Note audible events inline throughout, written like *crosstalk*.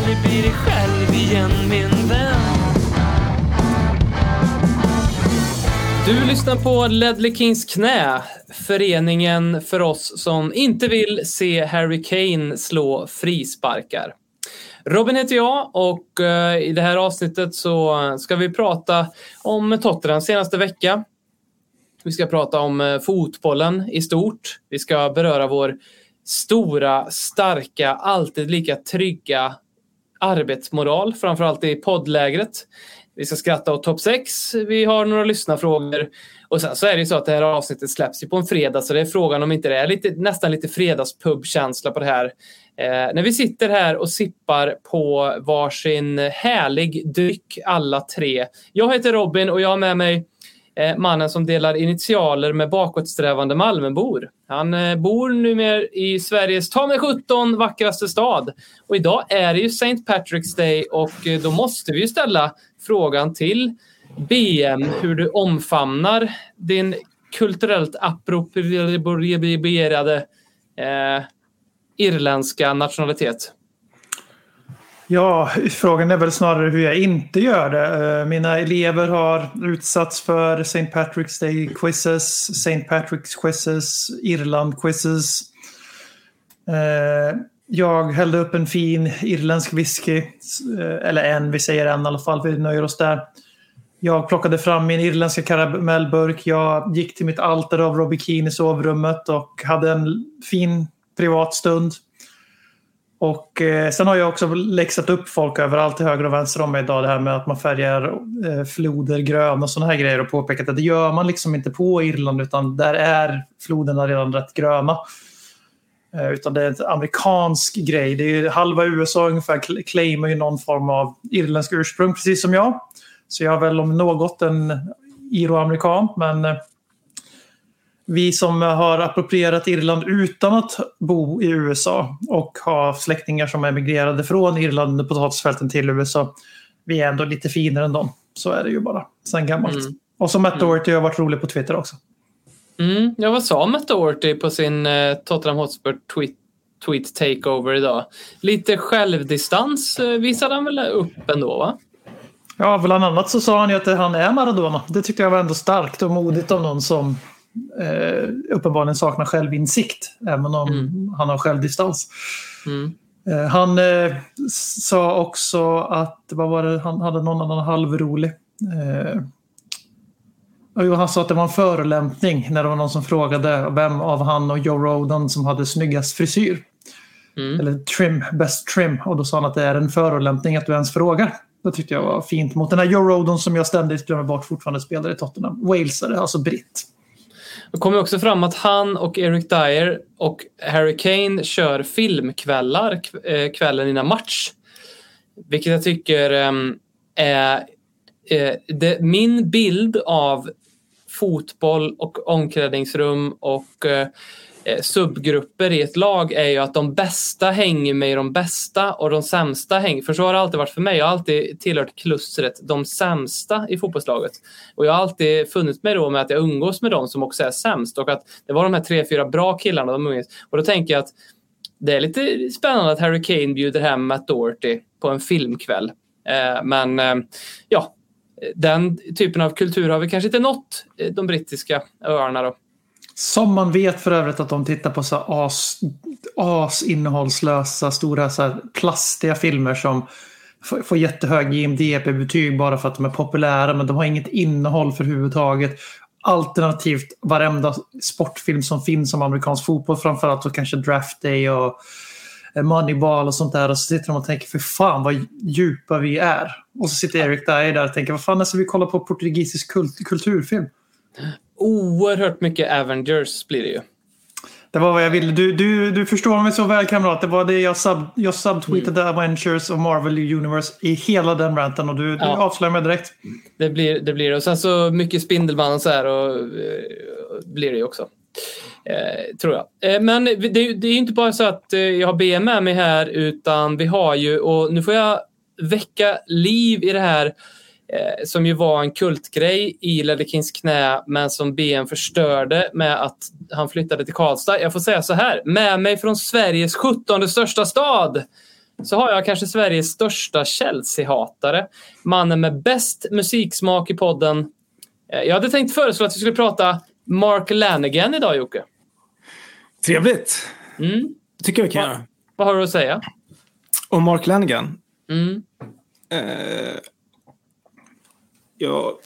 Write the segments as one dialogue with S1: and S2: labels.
S1: aldrig bli dig själv igen min vän Du lyssnar på Ledley Kings knä, föreningen för oss som inte vill se Harry Kane slå frisparkar. Robin heter jag och eh, i det här avsnittet så ska vi prata om Tottenham senaste vecka. Vi ska prata om eh, fotbollen i stort. Vi ska beröra vår stora, starka, alltid lika trygga arbetsmoral, framförallt i poddlägret. Vi ska skratta åt topp 6. Vi har några lyssnarfrågor. Och sen så är det ju så att det här avsnittet släpps ju på en fredag så det är frågan om inte det är lite, nästan lite fredagspubkänsla på det här. Eh, när vi sitter här och sippar på varsin härlig dryck alla tre. Jag heter Robin och jag har med mig Eh, mannen som delar initialer med bakåtsträvande Malmöbor. Han eh, bor numera i Sveriges ta mig 17 vackraste stad. Och idag är det ju St. Patrick's Day och eh, då måste vi ju ställa frågan till BM hur du omfamnar din kulturellt approprierade eh, irländska nationalitet.
S2: Ja, frågan är väl snarare hur jag inte gör det. Eh, mina elever har utsatts för St. Patrick's Day quizzes, St. Patrick's quizzes, Irland quizzes. Eh, jag hällde upp en fin irländsk whisky, eh, eller en, vi säger en i alla fall, vi nöjer oss där. Jag plockade fram min irländska karamellburk. Jag gick till mitt altare av Robbie Keane i sovrummet och hade en fin privat stund. Och eh, sen har jag också läxat upp folk överallt till höger och vänster om mig idag. Det här med att man färgar eh, floder grön och sådana här grejer och påpekat att det gör man liksom inte på Irland utan där är floderna redan rätt gröna. Eh, utan det är en amerikansk grej. Det är halva USA ungefär claimar ju någon form av irländsk ursprung precis som jag. Så jag är väl om något en iroamerikan men eh, vi som har approprierat Irland utan att bo i USA och har släktingar som emigrerade från Irland under potatisfälten till USA. Vi är ändå lite finare än dem. Så är det ju bara sen gammalt.
S1: Mm.
S2: Och så Matt Doherty har varit rolig på Twitter också.
S1: Mm, ja, vad sa Matt Doherty på sin eh, Tottenham Hotspur tweet, tweet takeover idag? Lite självdistans eh, visade han väl upp ändå, va?
S2: Ja, bland annat så sa han ju att han är Maradona. Det tyckte jag var ändå starkt och modigt av någon som eh, uppenbarligen saknar självinsikt. Även om
S1: Mm.
S2: han har självdistans.
S1: Mm.
S2: Eh, han eh, sa också att, vad var det, han hade någon annan halvrolig. Eh, han sa att det var en förolämpning när det var någon som frågade vem av han och Joe Rodan som hade snyggast frisyr.
S1: Mm.
S2: Eller trim, best trim. Och då sa han att det är en förolämpning att du ens frågar. Det tyckte jag var fint mot den här Joe Rodon som jag ständigt glömmer bort fortfarande spelar i Tottenham. Walesare, alltså britt.
S1: Det kommer också fram att han och Eric Dyer och Harry Kane kör filmkvällar eh, kvällen innan match. Vilket jag tycker ehm, är eh, det, min bild av fotboll och omklädningsrum och eh, Eh, subgrupper i ett lag är ju att de bästa hänger med de bästa och de sämsta hänger. För så har det alltid varit för mig. Jag har alltid tillhört klustret de sämsta i fotbollslaget. Och jag har alltid funnit mig då med att jag umgås med de som också är sämst och att det var de här tre, fyra bra killarna de umgås. Och då tänker jag att det är lite spännande att Harry Kane bjuder hem Matt Doherty på en filmkväll. Eh, men eh, ja, den typen av kultur har vi kanske inte nått de brittiska öarna då.
S2: Som man vet för övrigt att de tittar på så här as, as innehållslösa, stora så här plastiga filmer som får, får jättehög IMDB-betyg bara för att de är populära men de har inget innehåll för huvudtaget. Alternativt varenda sportfilm som finns om amerikansk fotboll, framförallt och kanske Draft Day och eh, Moneyball och sånt där. Och så sitter de och tänker, för fan vad djupa vi är. Och så sitter Eric Dyer där och tänker, vad fan, ska vi kollar på portugisisk kult kulturfilm?
S1: Oerhört mycket Avengers blir det ju.
S2: Det var vad jag ville. Du, du, du förstår mig så väl kamrat. Det var det jag, sub, jag subtweetade Avengers och Marvel Universe i hela den ranten och du, du
S1: Ja.
S2: avslöjar mig direkt.
S1: Det blir det. Blir. Och sen så mycket Spindelmannen och så här och, eh, blir det ju också. Eh, tror jag. Eh, men det, det är ju inte bara så att eh, jag har BM med mig här utan vi har ju, och nu får jag väcka liv i det här eh, som ju var en kultgrej i Ledderkins knä men som BM förstörde med att han flyttade till Karlstad. Jag får säga så här, med mig från Sveriges 17 största stad så har jag kanske Sveriges största Chelsea-hatare. Mannen med bäst musiksmak i podden. Eh, Jag hade tänkt föreslå att vi skulle prata Mark Lanigan idag, Jocke.
S3: Trevligt.
S1: Mm.
S3: Tycker jag vi kan göra.
S1: Vad har du att säga?
S3: Och Mark Lanigan.
S1: Mm.
S3: Eh, ja,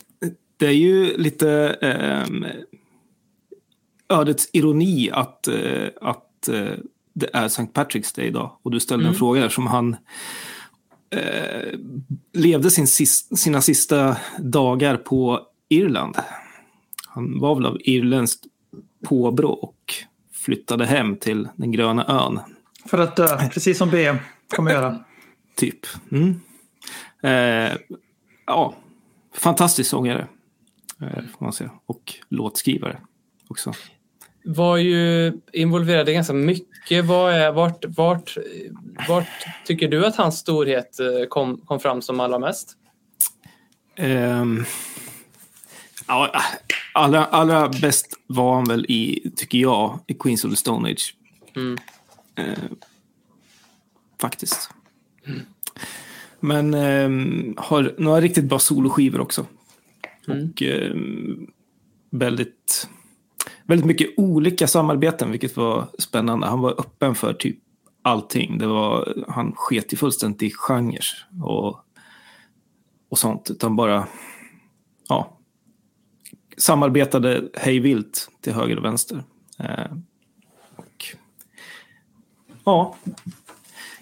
S3: det är ju lite eh, ödets ironi att, eh, att eh, det är St. Patrick's Day idag. Och du ställde en fråga där som han eh, levde sin sina sista dagar på Irland. Han var väl av irländskt påbrå och flyttade hem till den gröna ön.
S2: För att dö, precis som BM kommer göra.
S3: Typ. Mm. Eh, ja, fantastisk sångare. Eh, får man säga. Och låtskrivare också.
S1: Var ju involverad i ganska mycket. Vad är, vart, vart, vart tycker du att hans storhet eh, kom, kom fram som allra mest?
S3: Ja, allra, allra bäst var han väl i, tycker jag, i Queens of the Stone Age.
S1: Mm.
S3: Eh, faktiskt. Men ehm, har några riktigt bra soloskivor också. Och ehm, väldigt, väldigt mycket olika samarbeten, vilket var spännande. Han var öppen för typ allting. Det var, han sket ju fullständigt i genrer och, och sånt, utan bara ja, samarbetade hej vilt till höger och vänster. Eh, och, ja,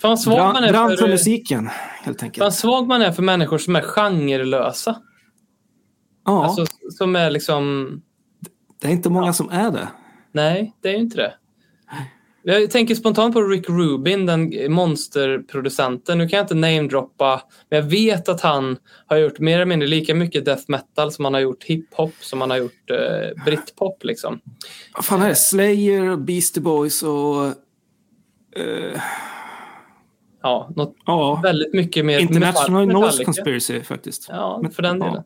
S1: Fan svag man är
S3: brann för
S1: för,
S3: musiken helt
S1: fan
S3: enkelt.
S1: svag man är för människor som är genrelösa.
S3: Ja,
S1: Alltså, som är liksom...
S3: det är inte många som är det.
S1: Nej, det är ju inte det. Jag tänker spontant på Rick Rubin, den monsterproducenten. Nu kan jag inte namedroppa, men jag vet att han har gjort mer eller mindre lika mycket death metal som han har gjort hiphop, som han har gjort eh, britpop. Liksom.
S3: Vad fan är det? Slayer, Beastie Boys och... eh,
S1: Ja, något
S3: ja,
S1: väldigt mycket mer
S3: International
S1: metall-
S3: Noise. Conspiracy faktiskt.
S1: Ja, för den
S3: ja.
S1: delen.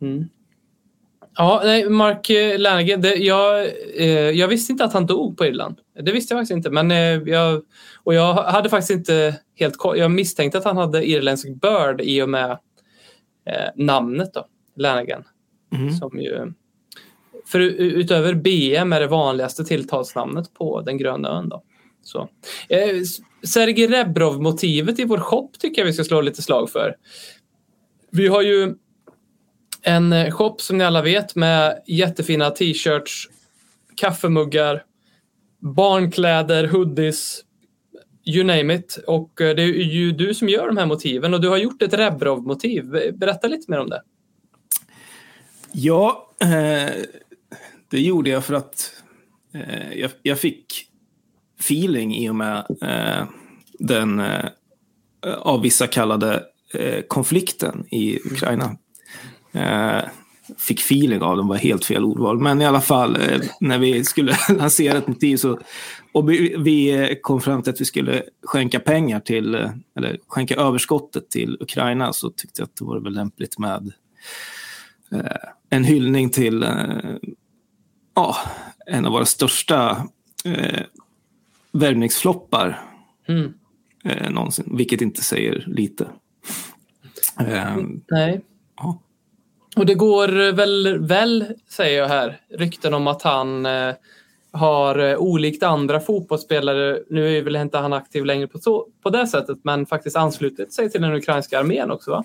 S1: Mm. Ja, nej, Mark eh, Lanigan, det, jag, eh, jag visste inte att han dog på Irland. Det visste jag faktiskt inte. Men, eh, jag, och jag hade faktiskt inte helt koll. Jag misstänkte att han hade irländsk börd i och med eh, namnet då, Lanigan.
S3: Mhm.
S1: Som ju, för utöver BM är det vanligaste tilltalsnamnet på den gröna ön. Då. Så. Eh, Sergej Rebrov-motivet i vår shop tycker jag vi ska slå lite slag för. Vi har ju en shop som ni alla vet med jättefina t-shirts, kaffemuggar, barnkläder, hoodies, you name it. Och eh, det är ju du som gör de här motiven och du har gjort ett Rebrov-motiv. Berätta lite mer om det.
S3: Ja, eh, det gjorde jag för att eh, jag, jag fick feeling i och med eh, den eh, av vissa kallade eh, konflikten i Ukraina. Eh, fick feeling av den var helt fel ordval. Men i alla fall, eh, när vi skulle *laughs* lansera ett motiv så och vi, vi eh, kom fram till att vi skulle skänka pengar till, eh, eller skänka överskottet till Ukraina så tyckte jag att det var väl lämpligt med eh, en hyllning till eh, ja, en av våra största eh, värvningsfloppar
S1: Mm.
S3: eh, någonsin, vilket inte säger lite. Eh,
S1: Nej.
S3: ja.
S1: Och det går väl, väl, säger jag här, rykten om att han eh, har eh, olikt andra fotbollsspelare, nu är väl inte han aktiv längre på, så, på det sättet, men faktiskt anslutit sig till den ukrainska armén också va?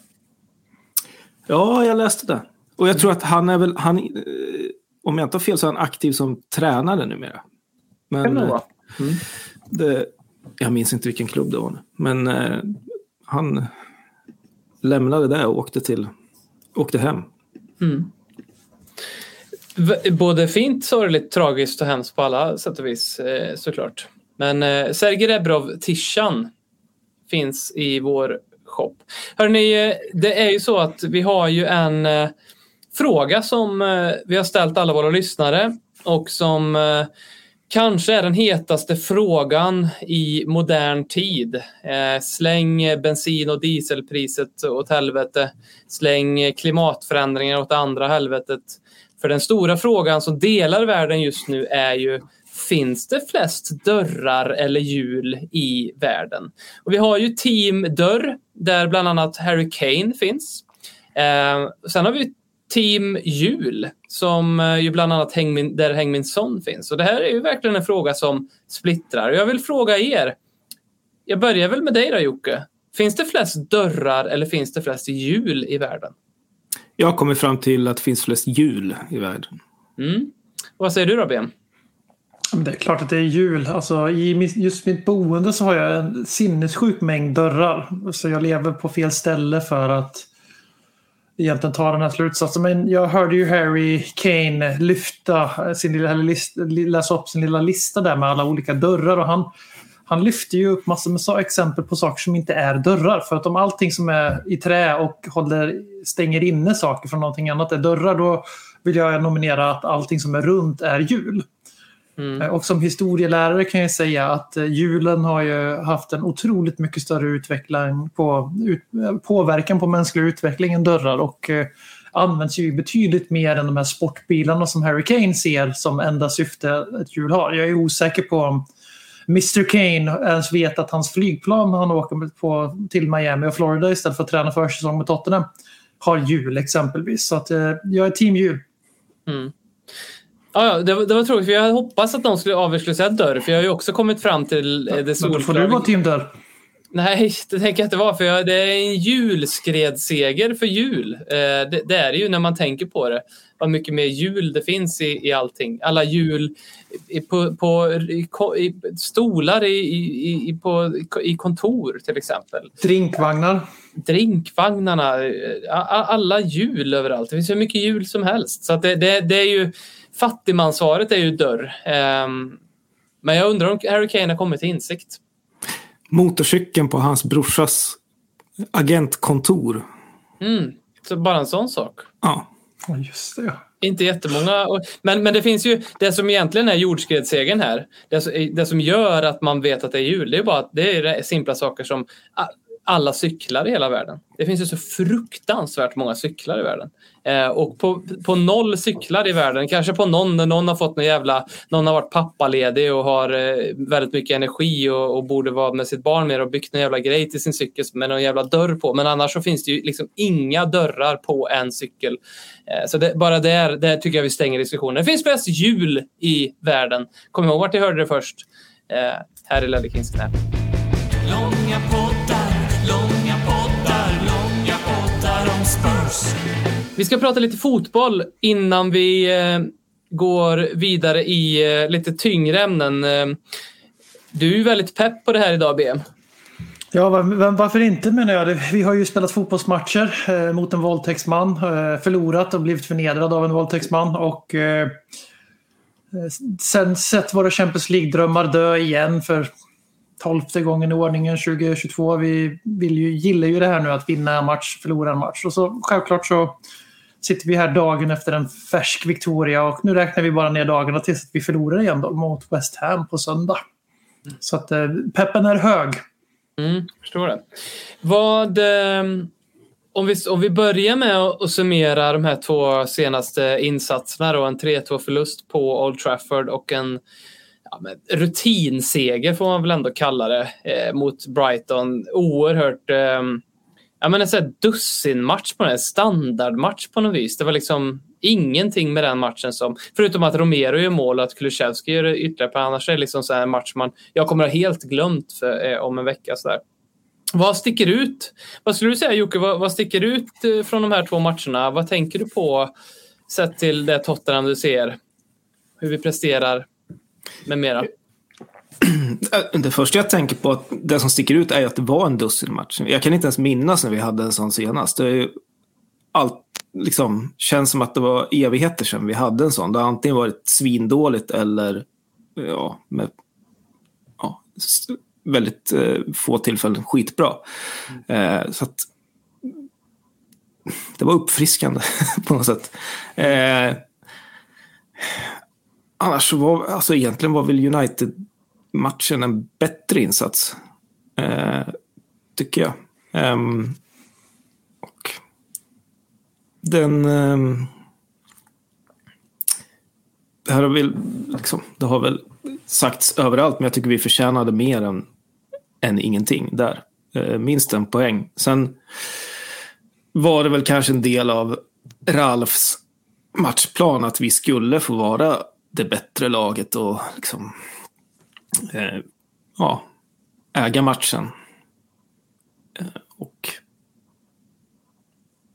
S3: ja, jag läste det. Och jag tror att han är väl, han, eh, om jag inte har fel så är han aktiv som tränare numera. Men
S1: Kan det vara? Mm.
S3: det, jag minns inte vilken klubb det var. Men eh, han lämnade det och åkte till, åkte hem.
S1: Mm. Både fint, sorgligt, tragiskt och hemskt på alla sätt och vis eh, såklart. Men eh, Sergej Rebrov Tishan finns i vår shop. Hörrni, eh, det är ju så att vi har ju en eh, fråga som eh, vi har ställt alla våra lyssnare och som eh, kanske är den hetaste frågan i modern tid. Eh, släng bensin och dieselpriset åt helvete. Släng klimatförändringar åt andra helvetet. För den stora frågan som delar världen just nu är ju Finns det flest dörrar eller hjul i världen? Och vi har ju Team Dörr där bland annat Harry Kane finns. Eh, sen har vi Team Hjul som eh, ju bland annat Hängmin, där Hängmin Son finns. Och det här är ju verkligen en fråga som splittrar. Jag vill fråga er. Jag börjar väl med dig då Jocke. Finns det flest dörrar eller finns det flest hjul i världen?
S3: Jag kommit fram till att det finns flest hjul i världen.
S1: Mm. Vad säger du då Ben?
S2: Det är klart att det är jul. Alltså, I just mitt boende så har jag en sinnessjuk mängd dörrar. Så jag lever på fel ställe för att egentligen ta den här slutsatsen. Men jag hörde ju Harry Kane lyfta sin lilla, läsa upp sin lilla lista där med alla olika dörrar. Och han, han lyfte ju upp massor med exempel på saker som inte är dörrar. För att om allting som är i trä och håller, stänger inne saker från någonting annat är dörrar, då vill jag nominera att allting som är runt är hjul. Eh, Och som historielärare kan jag säga att eh, julen har ju haft en otroligt mycket större utveckling på, ut, eh, påverkan på mänsklig utveckling än dörrar och eh, används ju betydligt mer än de här sportbilarna som Harry Kane ser som enda syfte ett hjul har. Jag är osäker på om Mr Kane ens vet att hans flygplan han åker på, till Miami och Florida istället för att träna försäsong med Tottenham har hjul exempelvis. Så att, eh, jag är team hjul.
S1: Ja, ja, det, var, det var tråkigt för jag hade hoppats att någon skulle avslöja säga dörr för jag har ju också kommit fram till eh, det
S2: Men då får du
S1: solklara-
S2: vara team dörr.
S1: Nej, det tänker jag inte vara för jag, det är en julskredseger för jul. Eh, det, det är det ju när man tänker på det. Vad mycket mer jul det finns i, i allting. Alla jul i, på, på i, i stolar i, i, på, i kontor till exempel.
S2: Drinkvagnar.
S1: Drinkvagnarna, eh, alla jul överallt. Det finns hur mycket jul som helst. Så det, det, det är ju fattigmansvaret är ju dörr. Ehm, men jag undrar om Harry Kane har kommit till insikt.
S3: Motorcykeln på hans brorsas agentkontor.
S1: Mm, så bara en sån sak.
S3: Ja.
S2: Just det.
S1: Inte jättemånga. Men, men det finns ju, det som egentligen är jordskredssegern här, det, som- det som gör att man vet att det är jul, det är bara att det är simpla saker som a- alla cyklar i hela världen. Det finns ju så fruktansvärt många cyklar i världen. Eh, och på, på noll cyklar i världen, kanske på någon när någon har fått någon jävla, någon har varit pappaledig och har eh, väldigt mycket energi och, och borde vara med sitt barn mer och byggt en jävla grej till sin cykel med någon jävla dörr på. Men annars så finns det ju liksom inga dörrar på en cykel. Eh, så det, bara där, där tycker jag vi stänger diskussionen. Det finns flest hjul i världen. Kom ihåg vart ni hörde det först. Eh, här i Lelle Kings knä.
S4: Långa poddar, om
S1: Vi ska prata lite fotboll innan vi eh, går vidare i eh, lite tyngre ämnen. Eh, du är ju väldigt pepp på det här idag, BM.
S2: Ja, varför inte menar jag. Vi har ju spelat fotbollsmatcher eh, mot en våldtäktsman, eh, förlorat och blivit förnedrad av en våldtäktsman och eh, sen sett våra Champions League-drömmar dö igen för tolfte gången i ordningen 2022. Vi vill ju, gillar ju det här nu att vinna en match, förlora en match. Och så självklart så sitter vi här dagen efter en färsk Victoria och nu räknar vi bara ner dagarna tills att vi förlorar igen då, mot West Ham på söndag. Så att eh, peppen är hög.
S1: Mm, förstår det. Vad, eh, om, vi, om vi börjar med att att summera de här två senaste insatserna. Då, en 3-2 förlust på Old Trafford och en ja, men rutinseger får man väl ändå kalla det eh, mot Brighton. Oerhört eh, ja, men en sån här dussinmatch på den standardmatch på något vis. Det var liksom ingenting med den matchen som, förutom att Romero gör mål och att Kulusevski gör det ytterligare på annars är det liksom så här en match man, jag kommer att ha helt glömt för, eh, om en vecka. Så där. Vad sticker ut? Vad skulle du säga Jocke, vad, vad sticker ut eh, från de här två matcherna? Vad tänker du på sett till det Tottenham du ser? Hur vi presterar med mera. *clears throat*
S3: Det första jag tänker på, att det som sticker ut är att det var en dussinmatch. Jag kan inte ens minnas när vi hade en sån senast. Det är ju allt, liksom, känns som att det var evigheter sedan vi hade en sån. Det har antingen varit svindåligt eller ja, med ja, väldigt eh, få tillfällen skitbra. Eh, så att det var uppfriskande *laughs* på något sätt. Eh, annars så var, alltså egentligen var väl United-matchen en bättre insats. Eh, tycker jag. Ehm, och den... ehm, det, här har väl, liksom, det har väl sagts överallt, men jag tycker vi förtjänade mer än, än ingenting där. Eh, minst en poäng. Sen var det väl kanske en del av Ralfs matchplan att vi skulle få vara det bättre laget och liksom, eh, ja, äga matchen. Eh, och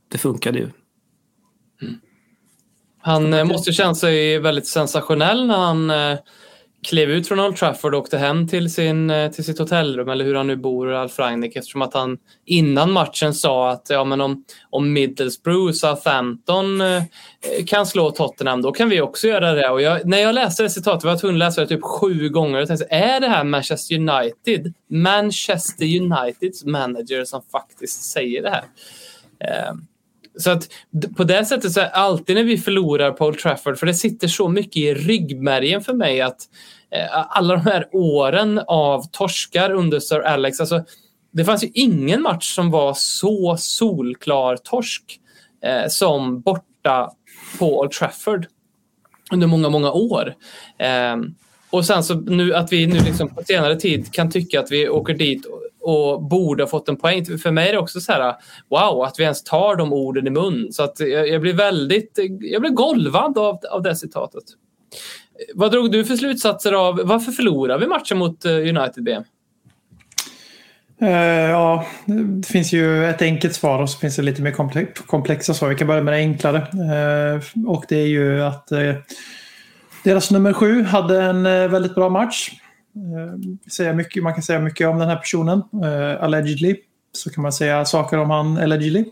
S3: det funkade ju. Mm.
S1: Han eh, måste känna sig väldigt sensationell när han eh, klev ut från Old Trafford och åkte hem till, sin, eh, till sitt hotellrum eller hur han nu bor, Alf Rangnick, eftersom att han innan matchen sa att ja, men om, om Middlesbrough, Southampton eh, eh, kan slå Tottenham, då kan vi också göra det. Och jag, när jag läste det citatet var jag tvungen att läsa det typ sju gånger och tänkte, är det här Manchester United? Manchester Uniteds manager som faktiskt säger det här. Eh, så att på det sättet så är alltid när vi förlorar på Old Trafford, för det sitter så mycket i ryggmärgen för mig att Eh, alla de här åren av torskar under Sir Alex, alltså det fanns ju ingen match som var så solklar torsk eh, som borta på Old Trafford under många, många år. Eh, och sen så nu att vi nu liksom på senare tid kan tycka att vi åker dit och, borde ha fått en poäng. För mig är det också så här, wow, att vi ens tar de orden i mun. Så att jag, jag blir väldigt, jag blir golvad av, av det citatet. Vad drog du för slutsatser av, varför förlorar vi matchen mot eh, United BM?
S2: Eh, ja, det finns ju ett enkelt svar och så finns det lite mer komplexa svar. Vi kan börja med det enklare. Eh, och det är ju att deras nummer sju hade en väldigt bra match. Man kan säga mycket om den här personen. Allegedly. Så kan man säga saker om han allegedly.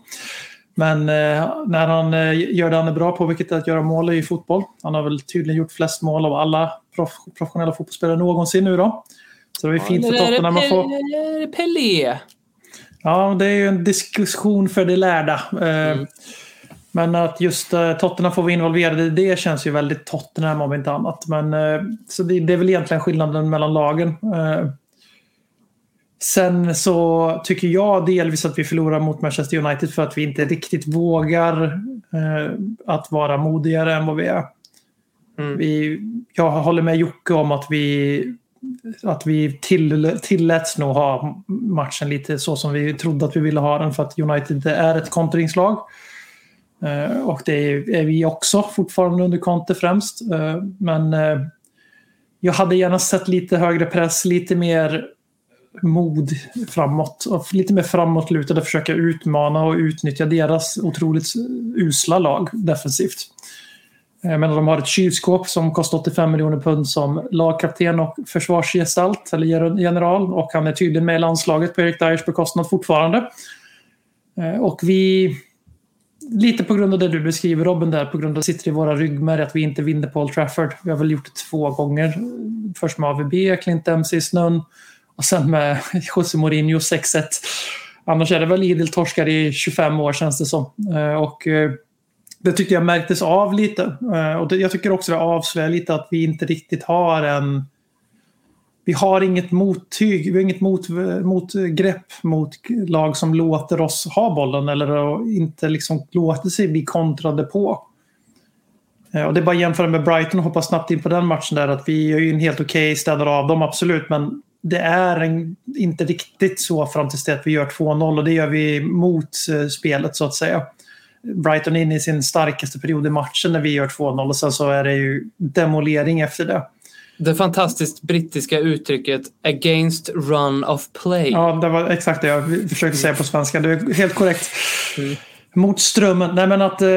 S2: Men eh, när han eh, gör det han är bra på, vilket är att göra mål i fotboll. Han har väl tydligen gjort flest mål av alla prof professionella fotbollsspelare någonsin nu då. Så det är fint för
S1: Det är
S2: Tottenham att få...
S1: Pe- Pelé.
S2: Ja, det är ju en diskussion för de lärda. Eh,
S1: Mm.
S2: Men att just Tottenham får vara involverade i det känns ju väldigt Tottenham om inte annat. Men, så det, det är väl egentligen skillnaden mellan lagen. Sen så tycker jag delvis att vi förlorar mot Manchester United för att vi inte riktigt vågar eh, att vara modigare än vad vi är.
S1: Mm.
S2: Vi, jag håller med Jocke om att vi, att vi till, tilläts nog ha matchen lite så som vi trodde att vi ville ha den för att United är ett kontringslag. Eh, och det är, är vi också fortfarande under Conte främst. Eh, men eh, jag hade gärna sett lite högre press, lite mer mod framåt. Och lite mer framåtlutade, försöka utmana och utnyttja deras otroligt usla lag defensivt. Jag menar, de har ett kylskåp som kostar 85 miljoner pund som lagkapten och försvarsgestalt, eller general. Och han är tydligen med i landslaget på Erik Dyers bekostnad fortfarande. Eh, och vi, lite på grund av det du beskriver Robin där, på grund av att det sitter i våra ryggmärg att vi inte vinner på Old Trafford. Vi har väl gjort det två gånger. Först med AVB, Clint Dempsey i snön och sen med *laughs* José Mourinho 6-1. Annars är det väl idel torskar i 25 år känns det som. Eh, och eh, det tyckte jag märktes av lite. Eh, och jag tycker också det avslöjar lite att vi inte riktigt har en... Vi har inget mottyg, vi har inget mot, motgrepp mot lag som låter oss ha bollen eller inte liksom låter sig bli kontrade på. Och det är bara att jämföra med Brighton och hoppa snabbt in på den matchen där att vi är ju en helt okej, okay, städar av dem absolut, men det är en, inte riktigt så fram tills det att vi gör 2-0 och det gör vi mot eh, spelet så att säga. Brighton är inne i sin starkaste period i matchen när vi gör 2-0 och sen så är det ju demolering efter det.
S1: Det fantastiskt brittiska uttrycket “against run of play”.
S2: Ja, det var exakt det jag försökte säga på svenska. Det är helt korrekt. Mm. Mot strömmen. Nej, men att eh,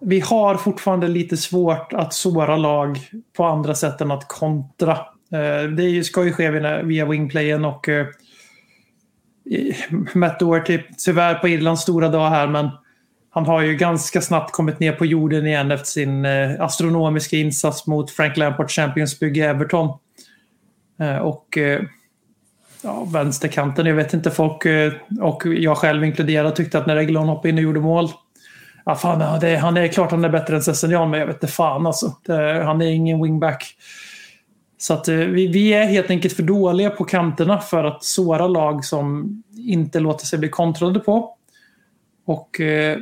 S2: vi har fortfarande lite svårt att såra lag på andra sätt än att kontra. Eh, det ska ju ske via, wingplayen och eh, Matt Doherty, tyvärr på Irlands stora dag här, men han har ju ganska snabbt kommit ner på jorden igen efter sin eh, astronomiska insats mot Frank Lampard Champions bygge Everton. Och ja, vänsterkanten, jag vet inte, folk och jag själv inkluderad tyckte att när Reglon hoppade in och gjorde mål. Ja, fan, det, han är klart han är bättre än Sessignon, men jag vet inte fan alltså. Det, han är ingen wingback. Så att eh, vi, vi är helt enkelt för dåliga på kanterna för att såra lag som inte låter sig bli kontrade på. Och eh,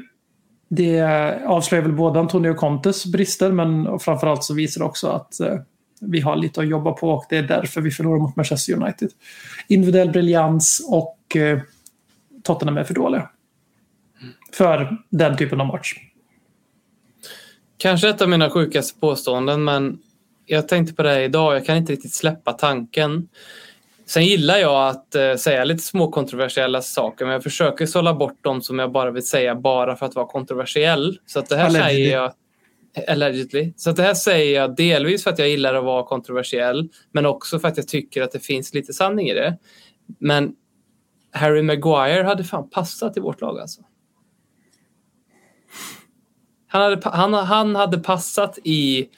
S2: det avslöjar väl både Antonio Contes brister men framförallt så visar det också att eh, vi har lite att jobba på och det är därför vi förlorar mot Manchester United. Individuell briljans och Tottenham är för dåliga. För den typen av match.
S1: Kanske ett av mina sjukaste påståenden, men jag tänkte på det här idag. Jag kan inte riktigt släppa tanken. Sen gillar jag att eh, säga lite små kontroversiella saker, men jag försöker sålla bort dem som jag bara vill säga bara för att vara kontroversiell. Så att det här
S2: Allegedly.
S1: säger jag Allegedly. Så att det här säger jag delvis för att jag gillar att vara kontroversiell, men också för att jag tycker att det finns lite sanning i det. Men Harry Maguire hade fan passat i vårt lag alltså. Han hade, han, han hade passat i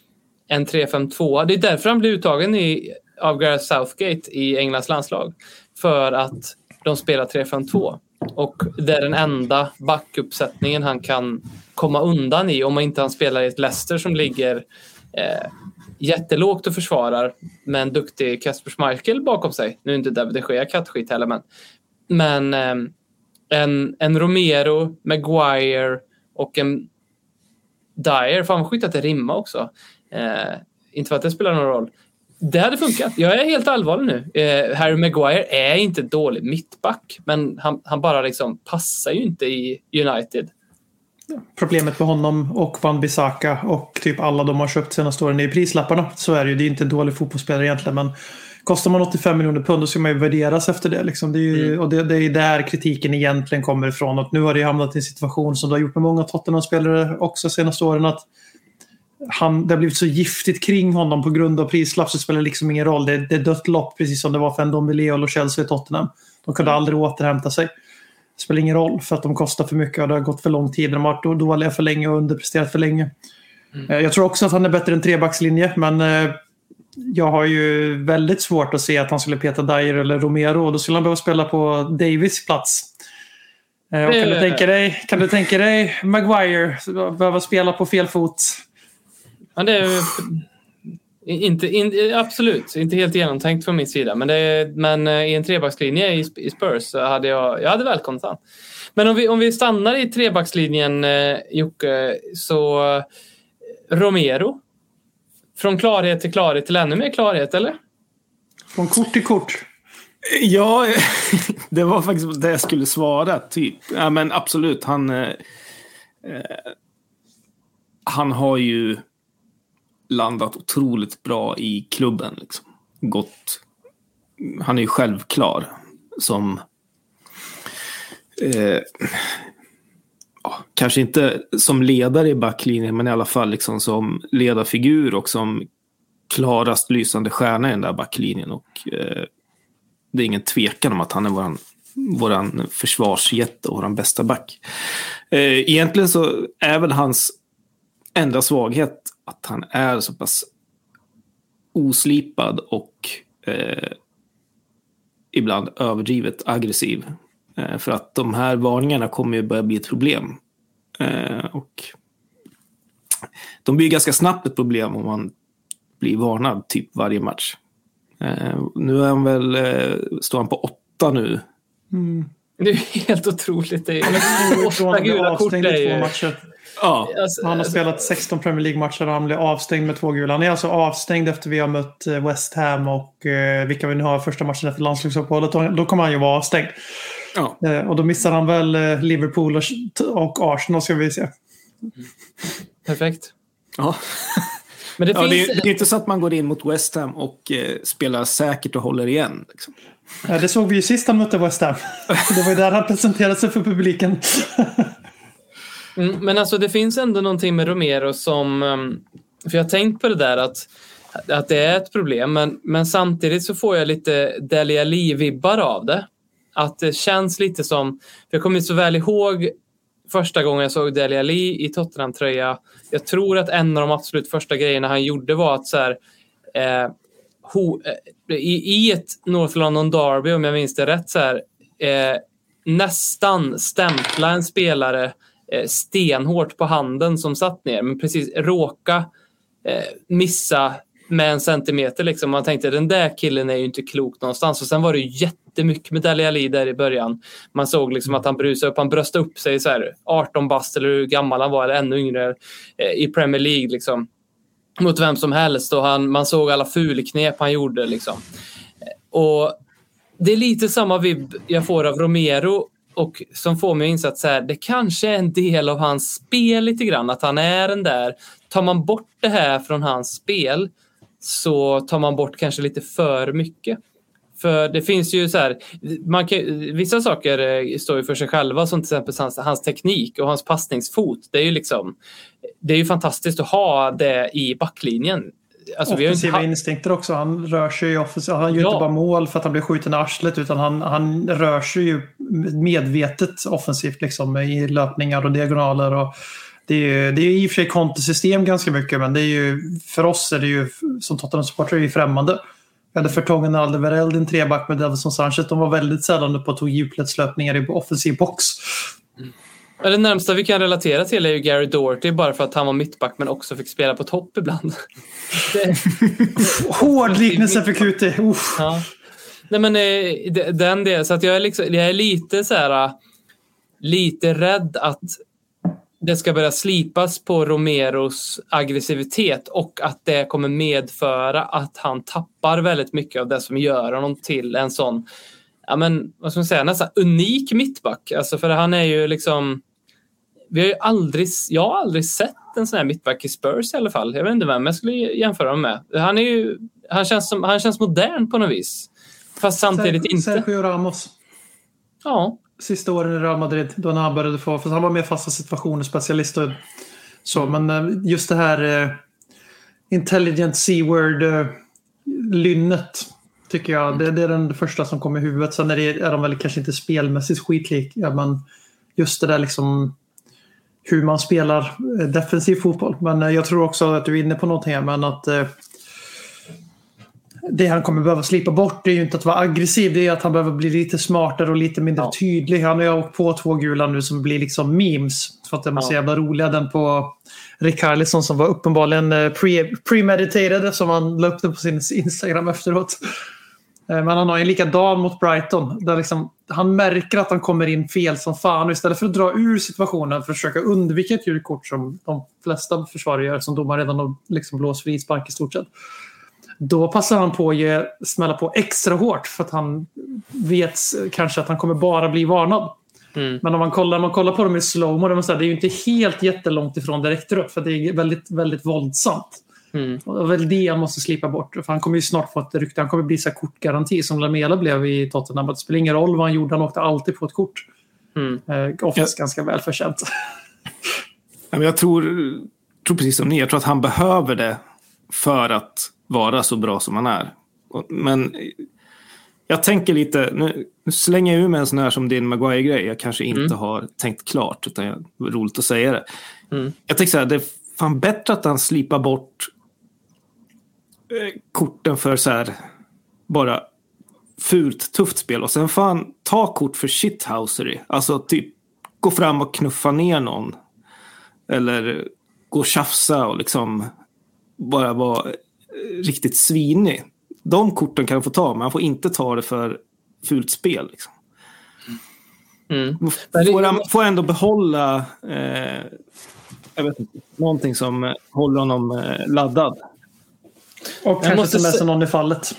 S1: en 3-5-2. Det är därför han blir uttagen i, av Gareth Southgate i Englands landslag. För att de spelar 3-5-2. Och det är den enda backuppsättningen han kan komma undan i om inte han spelar i ett Leicester som ligger eh, jättelågt och försvarar med en duktig Kasper Schmeichel bakom sig. Nu är inte David de Gea kattskit heller, men, men eh, en, en Romero, Maguire och en Dyer. Fan vad sjukt att det rimmar också. Eh, inte för att det spelar någon roll. Det hade funkat. Jag är helt allvarlig nu. Eh, Harry Maguire är inte dålig mittback, men han, han bara liksom passar ju inte i United.
S2: Problemet med honom och Van Bissaka och typ alla de har köpt senaste åren är prislapparna. Så är det ju. Det är inte en dålig fotbollsspelare egentligen, men kostar man 85 miljoner pund då ska man ju värderas efter det. Liksom. det, är ju, och det, det är där kritiken egentligen kommer ifrån. Och nu har det hamnat i en situation som det har gjort med många Tottenham-spelare också senaste åren. att han, det har blivit så giftigt kring honom på grund av prislapp så det spelar liksom ingen roll. Det, det är dött lopp precis som det var för en Dombele och Lo Chelsea i Tottenham. De kunde aldrig återhämta sig. Det spelar ingen roll för att de kostar för mycket och det har gått för lång tid. De har varit då- dåliga för länge och underpresterat för länge. Eh, Jag tror också att han är bättre än trebackslinje men eh, jag har ju väldigt svårt att se att han skulle peta Dyer eller Romero och då skulle han behöva spela på Davis plats. Eh, Och kan, du
S1: Det-
S2: tänka dig, kan du tänka dig Maguire behöva spela på fel fot?
S1: Men det är inte, in, absolut inte helt genomtänkt från min sida. Men, det är, men eh, i en trebackslinje i, i Spurs så hade jag, jag hade välkomnat han. Men om vi, om vi stannar i trebackslinjen, eh, Jocke, så eh, Romero. Från klarhet till klarhet till ännu mer klarhet, eller?
S2: Från kort till kort.
S3: Ja, *laughs* det var faktiskt det jag skulle svara. Typ. Ja, men absolut, han... Eh, han har ju landat otroligt bra i klubben. Liksom. Gått, han är ju självklar som... Eh, ja, kanske inte som ledare i backlinjen, men i alla fall liksom som ledarfigur och som klarast lysande stjärna i den där backlinjen. Och, eh, det är ingen tvekan om att han är våran, våran försvarsjätte och våran bästa back. Eh, egentligen så är väl hans enda svaghet att han är så pass oslipad och eh, ibland överdrivet aggressiv. Eh, för att de här varningarna kommer ju börja bli ett problem. Eh, och de blir ganska snabbt ett problem om man blir varnad typ varje match. Eh, nu är han väl, eh, står han på åtta nu.
S1: Det är helt otroligt. Det är, åtta gula kort är ju...
S3: Ja,
S1: Alltså,
S2: Han har
S1: alltså,
S2: spelat 16 Premier League-matcher och han blev avstängd med två gula. Han är alltså avstängd efter vi har mött eh, West Ham och eh, vilka vi nu har första matchen efter landslagsuppehållet. Då- Då kommer han ju vara avstängd.
S3: ja.
S2: Eh, och då missar han väl eh, Liverpool och, och Arsenal ska vi se.
S1: perfekt.
S3: ja. *laughs*
S1: Men det
S3: ja det,
S1: finns...
S3: är, det är inte så att man går in mot West Ham och eh, spelar säkert och håller igen. Liksom.
S2: Eh, det såg vi ju sist han mötte West Ham. *laughs* det var ju där han presenterade sig för publiken. *laughs*
S1: Mm, Men alltså det finns ändå någonting med Romero som... Ehm, för jag har tänkt på det där att, att det är ett problem, men, men samtidigt så får jag lite Delia Lee-vibbar av det. Att det känns lite som... För jag kommer så väl ihåg första gången jag såg Dele Alli i Tottenham-tröja. Jag tror att en av de absolut första grejerna han gjorde var att så här, eh, ho, eh, i, i ett North London Derby, om jag minns det rätt, så här, eh, nästan stämpla en spelare Eh, stenhårt på handen som satt ner, men precis råka eh, missa med en centimeter. Liksom. Man tänkte den där killen är ju inte klok någonstans. Och sen var det ju jättemycket med Dali Ali där i början. Man såg liksom att han brusade upp, han bröstade upp sig så här 18 bast eller hur gammal han var eller ännu yngre eh, i Premier League. Liksom. Mot vem som helst och han, man såg alla fulknep han gjorde. Liksom. Och det är lite samma vibb jag får av Romero och som får mig att inse att så här, det kanske är en del av hans spel lite grann. Att han är den där. Tar man bort det här från hans spel så tar man bort kanske lite för mycket. För det finns ju så här, man kan, vissa saker eh, står ju för sig själva som till exempel hans, hans teknik och hans passningsfot. Det är ju liksom, det är ju fantastiskt att ha det i backlinjen.
S2: Alltså, Offensiva ha... instinkter också. Han rör sig ju offensivt. Han gör ja. inte bara mål för att han blir skjuten i arslet utan han, han rör sig ju medvetet offensivt liksom, i löpningar och diagonaler. Och det är, ju, det är i och för sig kontosystem ganska mycket men det är ju, för oss är det ju som Tottenham-supportrar främmande. Vi hade Fertongen och Alderweireld, en treback med Davison Sanchez. De var väldigt sällan på att tog djupledslöpningar i offensiv box.
S1: Mm. Det närmsta vi kan relatera till är ju Gary Doherty bara för att han var mittback men också fick spela på topp ibland. *laughs*
S2: Det... Hård liknelse för QT. Ja.
S1: Nej men eh, den delen, så att jag är, liksom, jag är lite så här lite rädd att det ska börja slipas på Romeros aggressivitet och att det kommer medföra att han tappar väldigt mycket av det som gör honom till en sån, ja men vad ska man säga, nästan unik mittback. Alltså för han är ju liksom, vi har ju aldrig, jag har aldrig sett en sån här mittback i Spurs i alla fall. Jag vet inte vem jag skulle jämföra honom med. Han är ju, han känns, som, han känns modern på något vis. Fast samtidigt
S2: Sergio
S1: inte.
S2: Sergio Ramos.
S1: Ja,
S2: sista åren i Real Madrid. Då han började få, för han var mer fasta situationer, specialist och så. Men eh, just det här eh, intelligent C-word eh, lynnet tycker jag. Det, det, är den första som kommer i huvudet. Sen är, det, är de väl kanske inte spelmässigt skitlika. Men just det där liksom hur man spelar eh, defensiv fotboll. Men eh, jag tror också att du är inne på någonting här. Men att eh, det han kommer behöva slipa bort är ju inte att vara aggressiv. Det är att han behöver bli lite smartare och lite mindre ja. tydlig. Han har ju åkt på två gula nu som blir liksom memes. För att de är så jävla roliga. Den på Rikarlison som var uppenbarligen pre premeditated som han la upp den på sin Instagram efteråt. Eh, men han har en likadan mot Brighton. Där liksom, han märker att han kommer in fel som fan. Och istället för att dra ur situationen för att försöka undvika ett gult kort som de flesta försvarare gör, som domaren redan har liksom blåst frispark i stort sett då passar han på att ge, smälla på extra hårt för att han vet kanske att han kommer bara bli varnad. Mm. Men om man kollar, man kollar på dem i slowmo, det är ju inte helt jättelångt ifrån direkt rött för det är väldigt, väldigt våldsamt. Mm. Och det är väl det han måste slipa bort. För han kommer ju snart få ett rykte. Han kommer bli så kortgaranti som Lamela blev i Tottenham. Det spelar ingen roll vad han gjorde, han åkte alltid på ett kort. Mm. Eh, oftast ja. ganska välförtjänt. *laughs*
S3: jag tror, tror precis som ni, jag tror att han behöver det för att vara så bra som han är. Men jag tänker lite, nu slänger jag ur mig en sån här som din Maguire-grej. Jag kanske inte mm. har tänkt klart, utan det är roligt att säga det. Mm. Jag tänker så här, det är fan bättre att han slipar bort korten för så här, bara fult, tufft spel. Och sen får han ta kort för shithousery. Alltså typ gå fram och knuffa ner någon. Eller gå och tjafsa och liksom bara vara riktigt svinig. De korten kan han få ta, men han får inte ta det för fult spel. Liksom. Mm. Får, han, får ändå behålla eh, jag vet inte, någonting som håller honom eh, laddad.
S2: Och kanske ta med sig någon i fallet.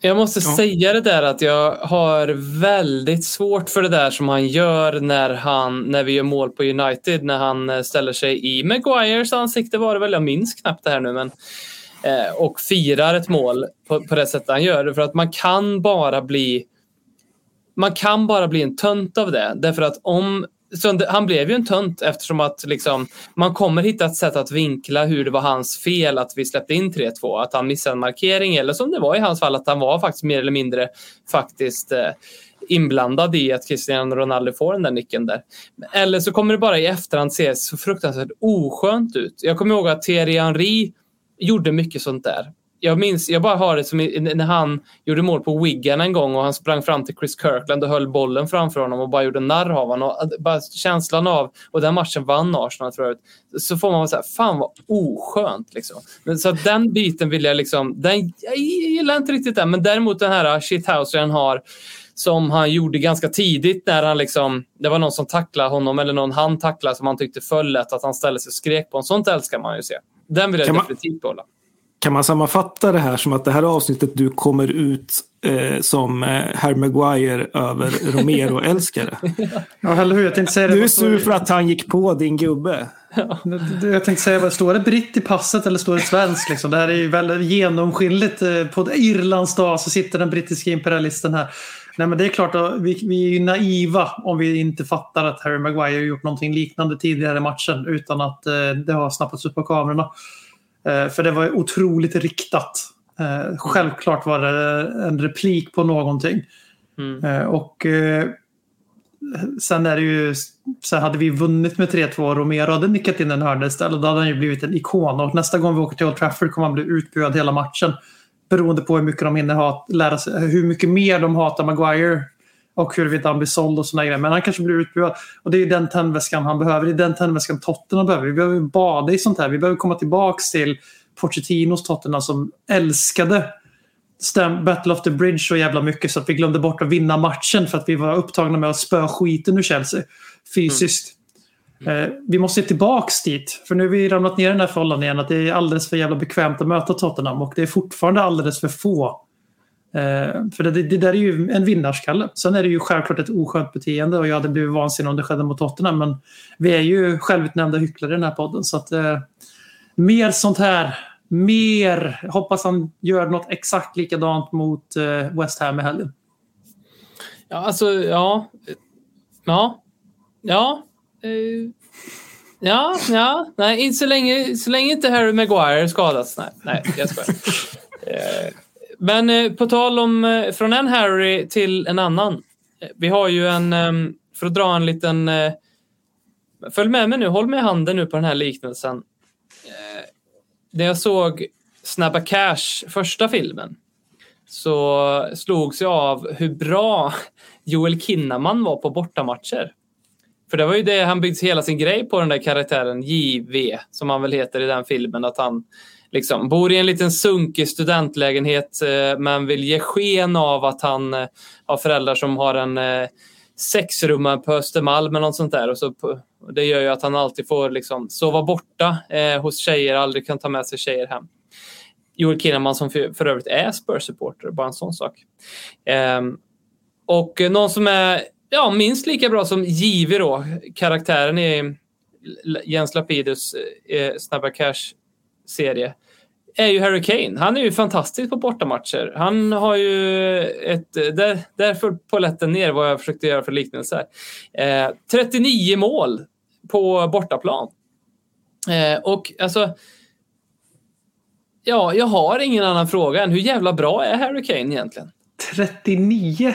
S1: Jag måste ja. säga det där att jag har väldigt svårt för det där som han gör när, han, när vi gör mål på United. När han eh, ställer sig i Maguires ansikte var det väl. Jag minns knappt det här nu. Men Eh, och firar ett mål på, på det sättet han gör. För att man kan bara bli man kan bara bli en tönt av det. Därför att om så han blev ju en tönt eftersom att liksom, man kommer hitta ett sätt att vinkla hur det var hans fel att vi släppte in 3-2. Att han missade en markering eller som det var i hans fall att han var faktiskt mer eller mindre faktiskt eh, inblandad i att Cristiano Ronaldo får den där nicken där. Eller så kommer det bara i efterhand se så fruktansvärt oskönt ut. Jag kommer ihåg att Thierry Henry gjorde mycket sånt där. Jag minns, jag bara har det som när han gjorde mål på Wigan en gång och han sprang fram till Chris Kirkland och höll bollen framför honom och bara gjorde narr av honom. Och att- bara känslan av, och den matchen vann Arsenal tror jag. Så får man här, fan vad oskönt liksom. Men så den biten vill jag liksom, den, jag gillar inte riktigt den, men däremot den här shithouser han har som han gjorde ganska tidigt när han liksom, det var någon som tacklade honom eller någon han tacklade som han tyckte föll lätt, att han ställde sig och skrek på honom. Sånt älskar man ju se. Den vill jag
S3: Kan man-
S1: definitivt behålla.
S3: Kan man sammanfatta det här som att det här avsnittet du kommer ut eh, som eh, Harry Maguire över *laughs* Romero-älskare?
S2: Ja, eller hur? Jag tänkte säga det.
S3: Du är sur för att han gick på din gubbe.
S2: Det- Jag tänkte säga, vad står det britt i passet eller står det svensk? Liksom? Det här är ju väldigt genomskinligt. eh, På Irlands dag så sitter den brittiska imperialisten här. Nej, men det är klart att vi, vi är ju naiva om vi inte fattar att Harry Maguire har gjort någonting liknande tidigare i matchen utan att eh, det har snappats upp på kamerorna. Eh, för det var otroligt riktat. Eh, självklart var det en replik på någonting.
S1: Mm.
S2: Eh, och sen är det ju, så hade vi vunnit med 3-2 och Romero hade nickat in en hörna istället, då hade han ju blivit en ikon. Och nästa gång vi åker till Old Trafford kommer han bli utbuad hela matchen. Beroende på hur mycket de hinner hat, lära sig, hur mycket mer de hatar Maguire och huruvida han blir såld och såna grejer. Men han kanske blir utbuad. Och det är den tändväskan han behöver. Det är den tändväskan Tottenham behöver. Vi behöver bada i sånt här. Vi behöver komma tillbaks till Pochettinos Tottenham som älskade Battle of the Bridge så jävla mycket så att vi glömde bort att vinna matchen för att vi var upptagna med att spöa skiten ur Chelsea fysiskt. Eh, vi måste tillbaks dit. För nu har vi ramlat ner i den här fållan igen att det är alldeles för jävla bekvämt att möta Tottenham och det är fortfarande alldeles för få. Eh, för det, det där är ju en vinnarskalle. Sen är det ju självklart ett oskönt beteende och jag hade blivit vansinnig om det skedde mot Tottenham men vi är ju självutnämnda hycklare i den här podden så att eh, mer sånt här. Mer. Hoppas han gör något exakt likadant mot eh, West Ham i helgen.
S1: Ja, alltså, ja. Ja. Ja. Eh, ja, ja. Nej, inte så länge, så länge inte Harry Maguire skadats. Nej, nej jag skojar. *laughs* Men eh, på tal om eh, från en Harry till en annan. Eh, vi har ju en, ehm, för att dra en liten... Följ med mig nu, håll mig i handen nu på den här liknelsen. När jag såg Snabba Cash, första filmen, så slogs jag av hur bra *laughs* Joel Kinnaman var på bortamatcher. För det var ju det han byggde hela sin grej på den där karaktären JV som han väl heter i den filmen. Att han liksom bor i en liten sunkig studentlägenhet eh, men vill ge sken av att han eh, har föräldrar som har en eh, sexrummare på Östermalm eller något sånt där. Och så på, och det gör ju att han alltid får liksom sova borta eh, hos tjejer, aldrig kan ta med sig tjejer hem. Joel Kinnaman som för, för övrigt är Spurs-supporter, bara en sån sak. Ehm, och någon som är ja, minst lika bra som Givi då, karaktären i Jens Lapidus eh, Snabba Cash-serie, är ju Harry Kane. Han är ju fantastisk på bortamatcher. Han har ju ett... Där, där föll polletten ner vad jag försökte göra för liknelse. Eh, 39 mål på bortaplan. Eh, och alltså... Ja, jag har ingen annan fråga än hur jävla bra är Harry Kane egentligen?
S2: 39?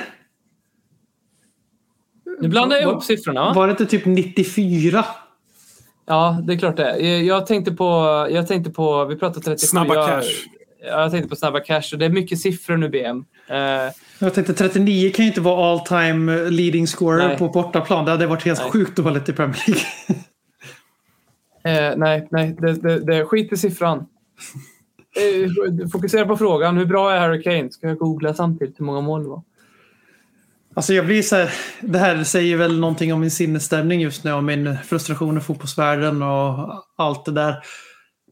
S1: Nu blandar jag ihop siffrorna. va?
S2: Var det inte typ 94?
S1: Ja, det är klart det är. Jag- tänkte på, jag tänkte på vi pratade 37.
S3: Snabba
S1: jag,
S3: cash.
S1: Ja, jag tänkte på snabba cash och det är mycket siffror nu BM. Eh,
S2: Jag tänkte 39 kan ju inte vara all time leading scorer
S1: Nej.
S2: på bortaplan. Det hade varit helt
S1: Nej.
S2: sjukt dåligt i Premier League. *laughs*
S1: eh, nej, nej, det, det, det, skit i siffran. Eh, fokusera på frågan. Hur bra är Harry Kane? Ska jag googla samtidigt hur många mål det var?
S2: Alltså jag blir så här, det här säger väl någonting om min sinnesstämning just nu, och min frustration i fotbollsvärlden och allt det där.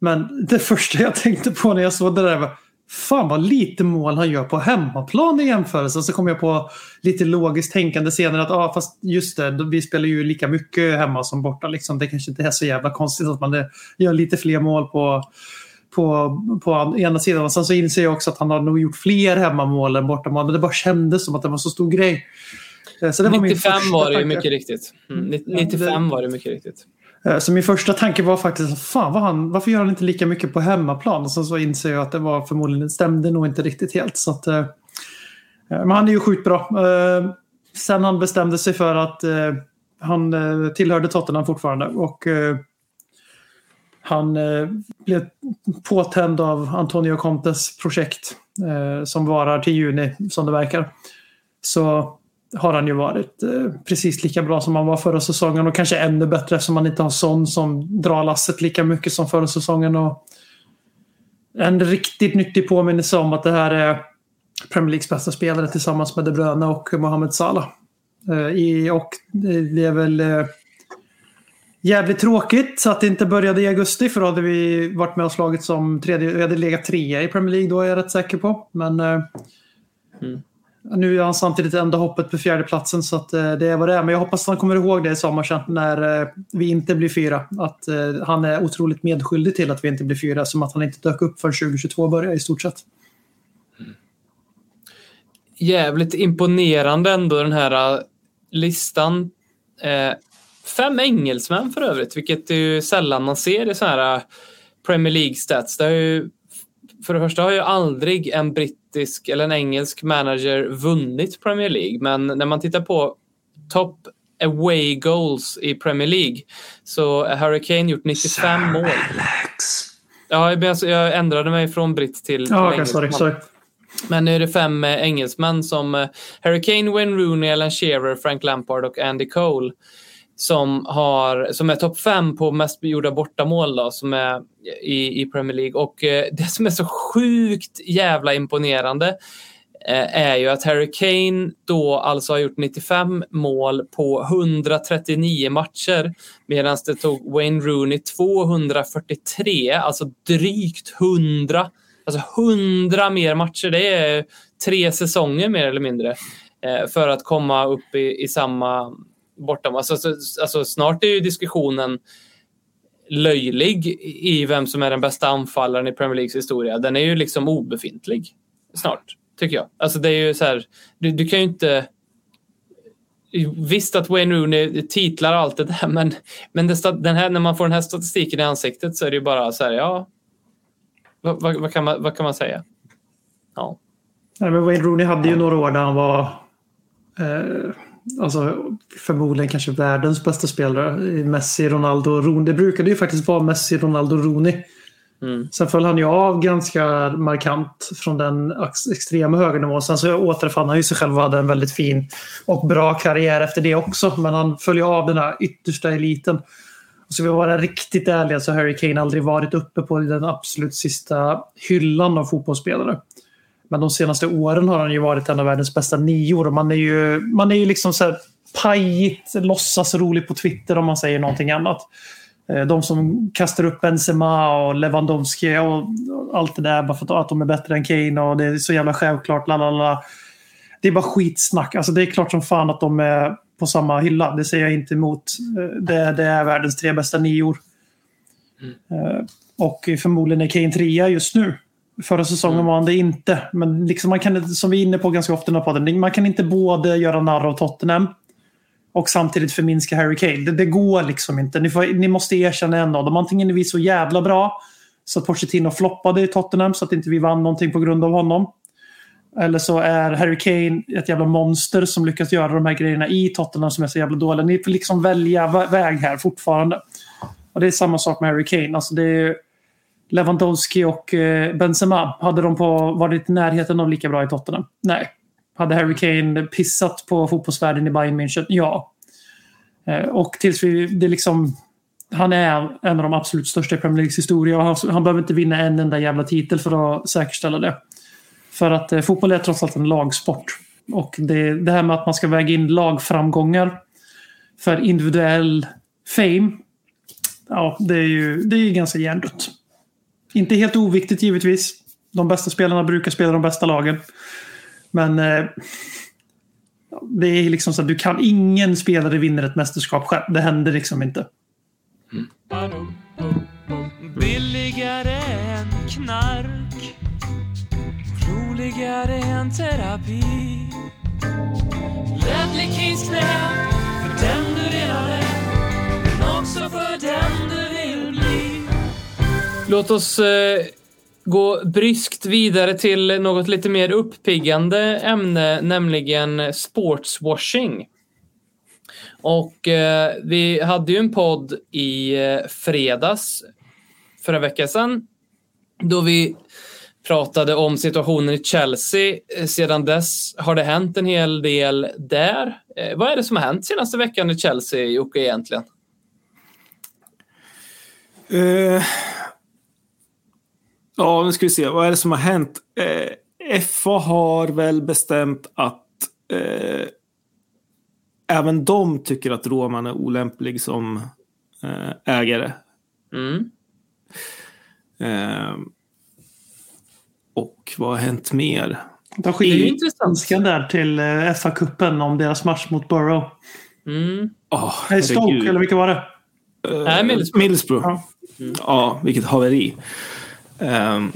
S2: Men det första jag tänkte på när jag såg det där var Fan vad lite mål han gör på hemmaplan i jämförelse. Så kom jag på lite logiskt tänkande senare att ah, fast just det, vi spelar ju lika mycket hemma som borta. Liksom. Det kanske inte är så jävla konstigt att man gör lite fler mål på, på, på ena sidan. Och sen så inser jag också att han har nog gjort fler hemmamål än bortamål. Men det bara kändes som att det var så stor grej. Eh, Så det var min
S1: 95
S2: första
S1: var det ju mycket riktigt. Mm, 95 var det mycket riktigt.
S2: Eh, Så min första tanke var faktiskt, fan vad han, varför gör han inte lika mycket på hemmaplan? Och sen så inser jag att det var förmodligen, det stämde nog inte riktigt helt. Så att, eh, men han är ju sjukt bra. Sen han bestämde sig för att han tillhörde Tottenham fortfarande. Och han eh, blev påtänd av Antonio Contes projekt eh, som varar till juni som det verkar. Så har han ju varit eh, precis lika bra som han var förra säsongen och kanske ännu bättre eftersom man inte har sån som drar lasset lika mycket som förra säsongen. Och en riktigt nyttig påminnelse om att det här är Premier Leagues bästa spelare tillsammans med De Bruyne och Mohamed Salah. Och det är väl jävligt tråkigt att det inte började i augusti för då hade vi varit med och slagit som tredje, vi hade legat trea i Premier League då är jag rätt säker på. Men eh, nu är han samtidigt enda hoppet på fjärdeplatsen så att eh, det är vad det är. Men jag hoppas att han kommer ihåg det i sommar sen när eh, vi inte blir fyra. Att han är otroligt medskyldig till att vi inte blir fyra som att han inte dök upp för 2022 börjar i stort sett.
S1: Jävligt imponerande ändå den här listan. Eh, fem engelsmän för övrigt, vilket är ju sällan man ser i så här äh, Premier League-stats. Det ju, för det första har ju aldrig en brittisk eller en engelsk manager vunnit Premier League, men när man tittar på top away goals i Premier League så har Harry Kane gjort 95 mål. Ja, jag- alltså, jag ändrade mig från britt till, till
S2: Ja, okej,
S1: engelsman.
S2: sorry, sorry.
S1: Men nu är det fem eh, engelsmän som eh, Harry Kane, Wayne Rooney, Alan Shearer, Frank Lampard och Andy Cole som, har, som är topp fem på mest gjorda bortamål då, som är i, i Premier League. Och eh, det som är så sjukt jävla imponerande eh, är ju att Harry Kane då alltså har gjort 95 mål på 139 matcher medan det tog Wayne Rooney 243, alltså drygt 100 Alltså 100 mer matcher, det är tre säsonger mer eller mindre. Eh, för att komma upp i, i samma bortom. Alltså, alltså, snart är ju diskussionen löjlig i vem som är den bästa anfallaren i Premier Leagues historia. Den är ju liksom obefintlig snart, tycker jag. Alltså det är ju så här, du, du kan ju inte... Visst att Wayne Rooney titlar allt det där, men, men det, den här, när man får den här statistiken i ansiktet så är det ju bara så här, ja, vad, vad, vad, kan, man, vad kan man säga? Ja.
S2: Nej, men Wayne Rooney hade ju några år där han var eh, alltså, förmodligen kanske världens bästa spelare. Messi, Ronaldo, Rooney. Det brukade ju faktiskt vara Messi, Ronaldo, Rooney.
S1: Mm.
S2: Sen föll han ju av ganska markant från den ex- extrema höga nivån. Sen så återfann han ju sig själv och hade en väldigt fin och bra karriär efter det också. Men han föll ju av den här yttersta eliten. Och ska vi vara riktigt ärliga så har Harry Kane aldrig varit uppe på den absolut sista hyllan av fotbollsspelare. Men de senaste åren har han ju varit en av världens bästa nior. Och man är ju, man är ju liksom så här pajigt, låtsas rolig på Twitter om man säger någonting annat. Eh, De som kastar upp Benzema och Lewandowski och allt det där bara för att de är bättre än Kane och det är så jävla självklart. Lalala. Det är bara skitsnack. Alltså det är klart som fan att de är på samma hylla. Det säger jag inte emot. Eh, Det, det är världens tre bästa nior. Eh, Och förmodligen är Kane trea just nu. Förra säsongen var han det inte. Men liksom man kan, som vi är inne på ganska ofta i den här podden, man kan inte både göra narr av Tottenham och samtidigt förminska Harry Kane. Det, det går liksom inte. Ni, får, ni måste erkänna en av dem. Antingen är vi så jävla bra så att Pochettino floppade i Tottenham så att inte vi vann någonting på grund av honom. Eller så är Harry Kane ett jävla monster som lyckas göra de här grejerna i Tottenham som är så jävla dåliga. Ni får liksom välja vä- väg här fortfarande. Och det är samma sak med Harry Kane. Alltså det är Lewandowski och eh, Benzema. Hade de på, varit i närheten av lika bra i Tottenham? Nej. Hade Harry Kane pissat på fotbollsvärlden i Bayern München? Ja. Eh, och tills vi, det är liksom, han är en av de absolut största i Premier Leagues historia och han, han behöver inte vinna en enda jävla titel för att säkerställa det. För att eh, fotboll är trots allt en lagsport. Och det, det här med att man ska väga in lagframgångar för individuell fame. Ja, det är ju det är ju ganska hjärndött. Inte helt oviktigt givetvis. De bästa spelarna brukar spela de bästa lagen. Men eh, det är liksom så att du kan ingen spelare vinner ett mästerskap själv. Det händer liksom inte.
S4: Billigare än knark Roligare än terapi Ledley Kings knä, för den du redan är, men också för den du.
S1: Låt oss eh, gå bryskt vidare till något lite mer uppiggande ämne, nämligen sportswashing. Och eh, vi hade ju en podd i eh, fredags för en vecka sedan då vi pratade om situationen i Chelsea. Eh, sedan dess har det hänt en hel del där. Eh, vad är det som har hänt senaste veckan i Chelsea, Jocke, egentligen?
S3: Eh, ja, nu ska vi se. Vad är det som har hänt? Eh, FA har väl bestämt att eh, även de tycker att Roman är olämplig som eh, ägare.
S1: Mm.
S3: Eh, och vad har hänt mer?
S2: De
S1: Det är ju
S2: önskan där till eh, FA-cupen om deras match mot Borough.
S1: Mm.
S3: Oh,
S2: Nej, Stoke, eller vilka var det?
S1: Nej, Middlesbrough.
S3: Middlesbrough.
S2: Ja.
S3: Ja, vilket haveri. Ehm,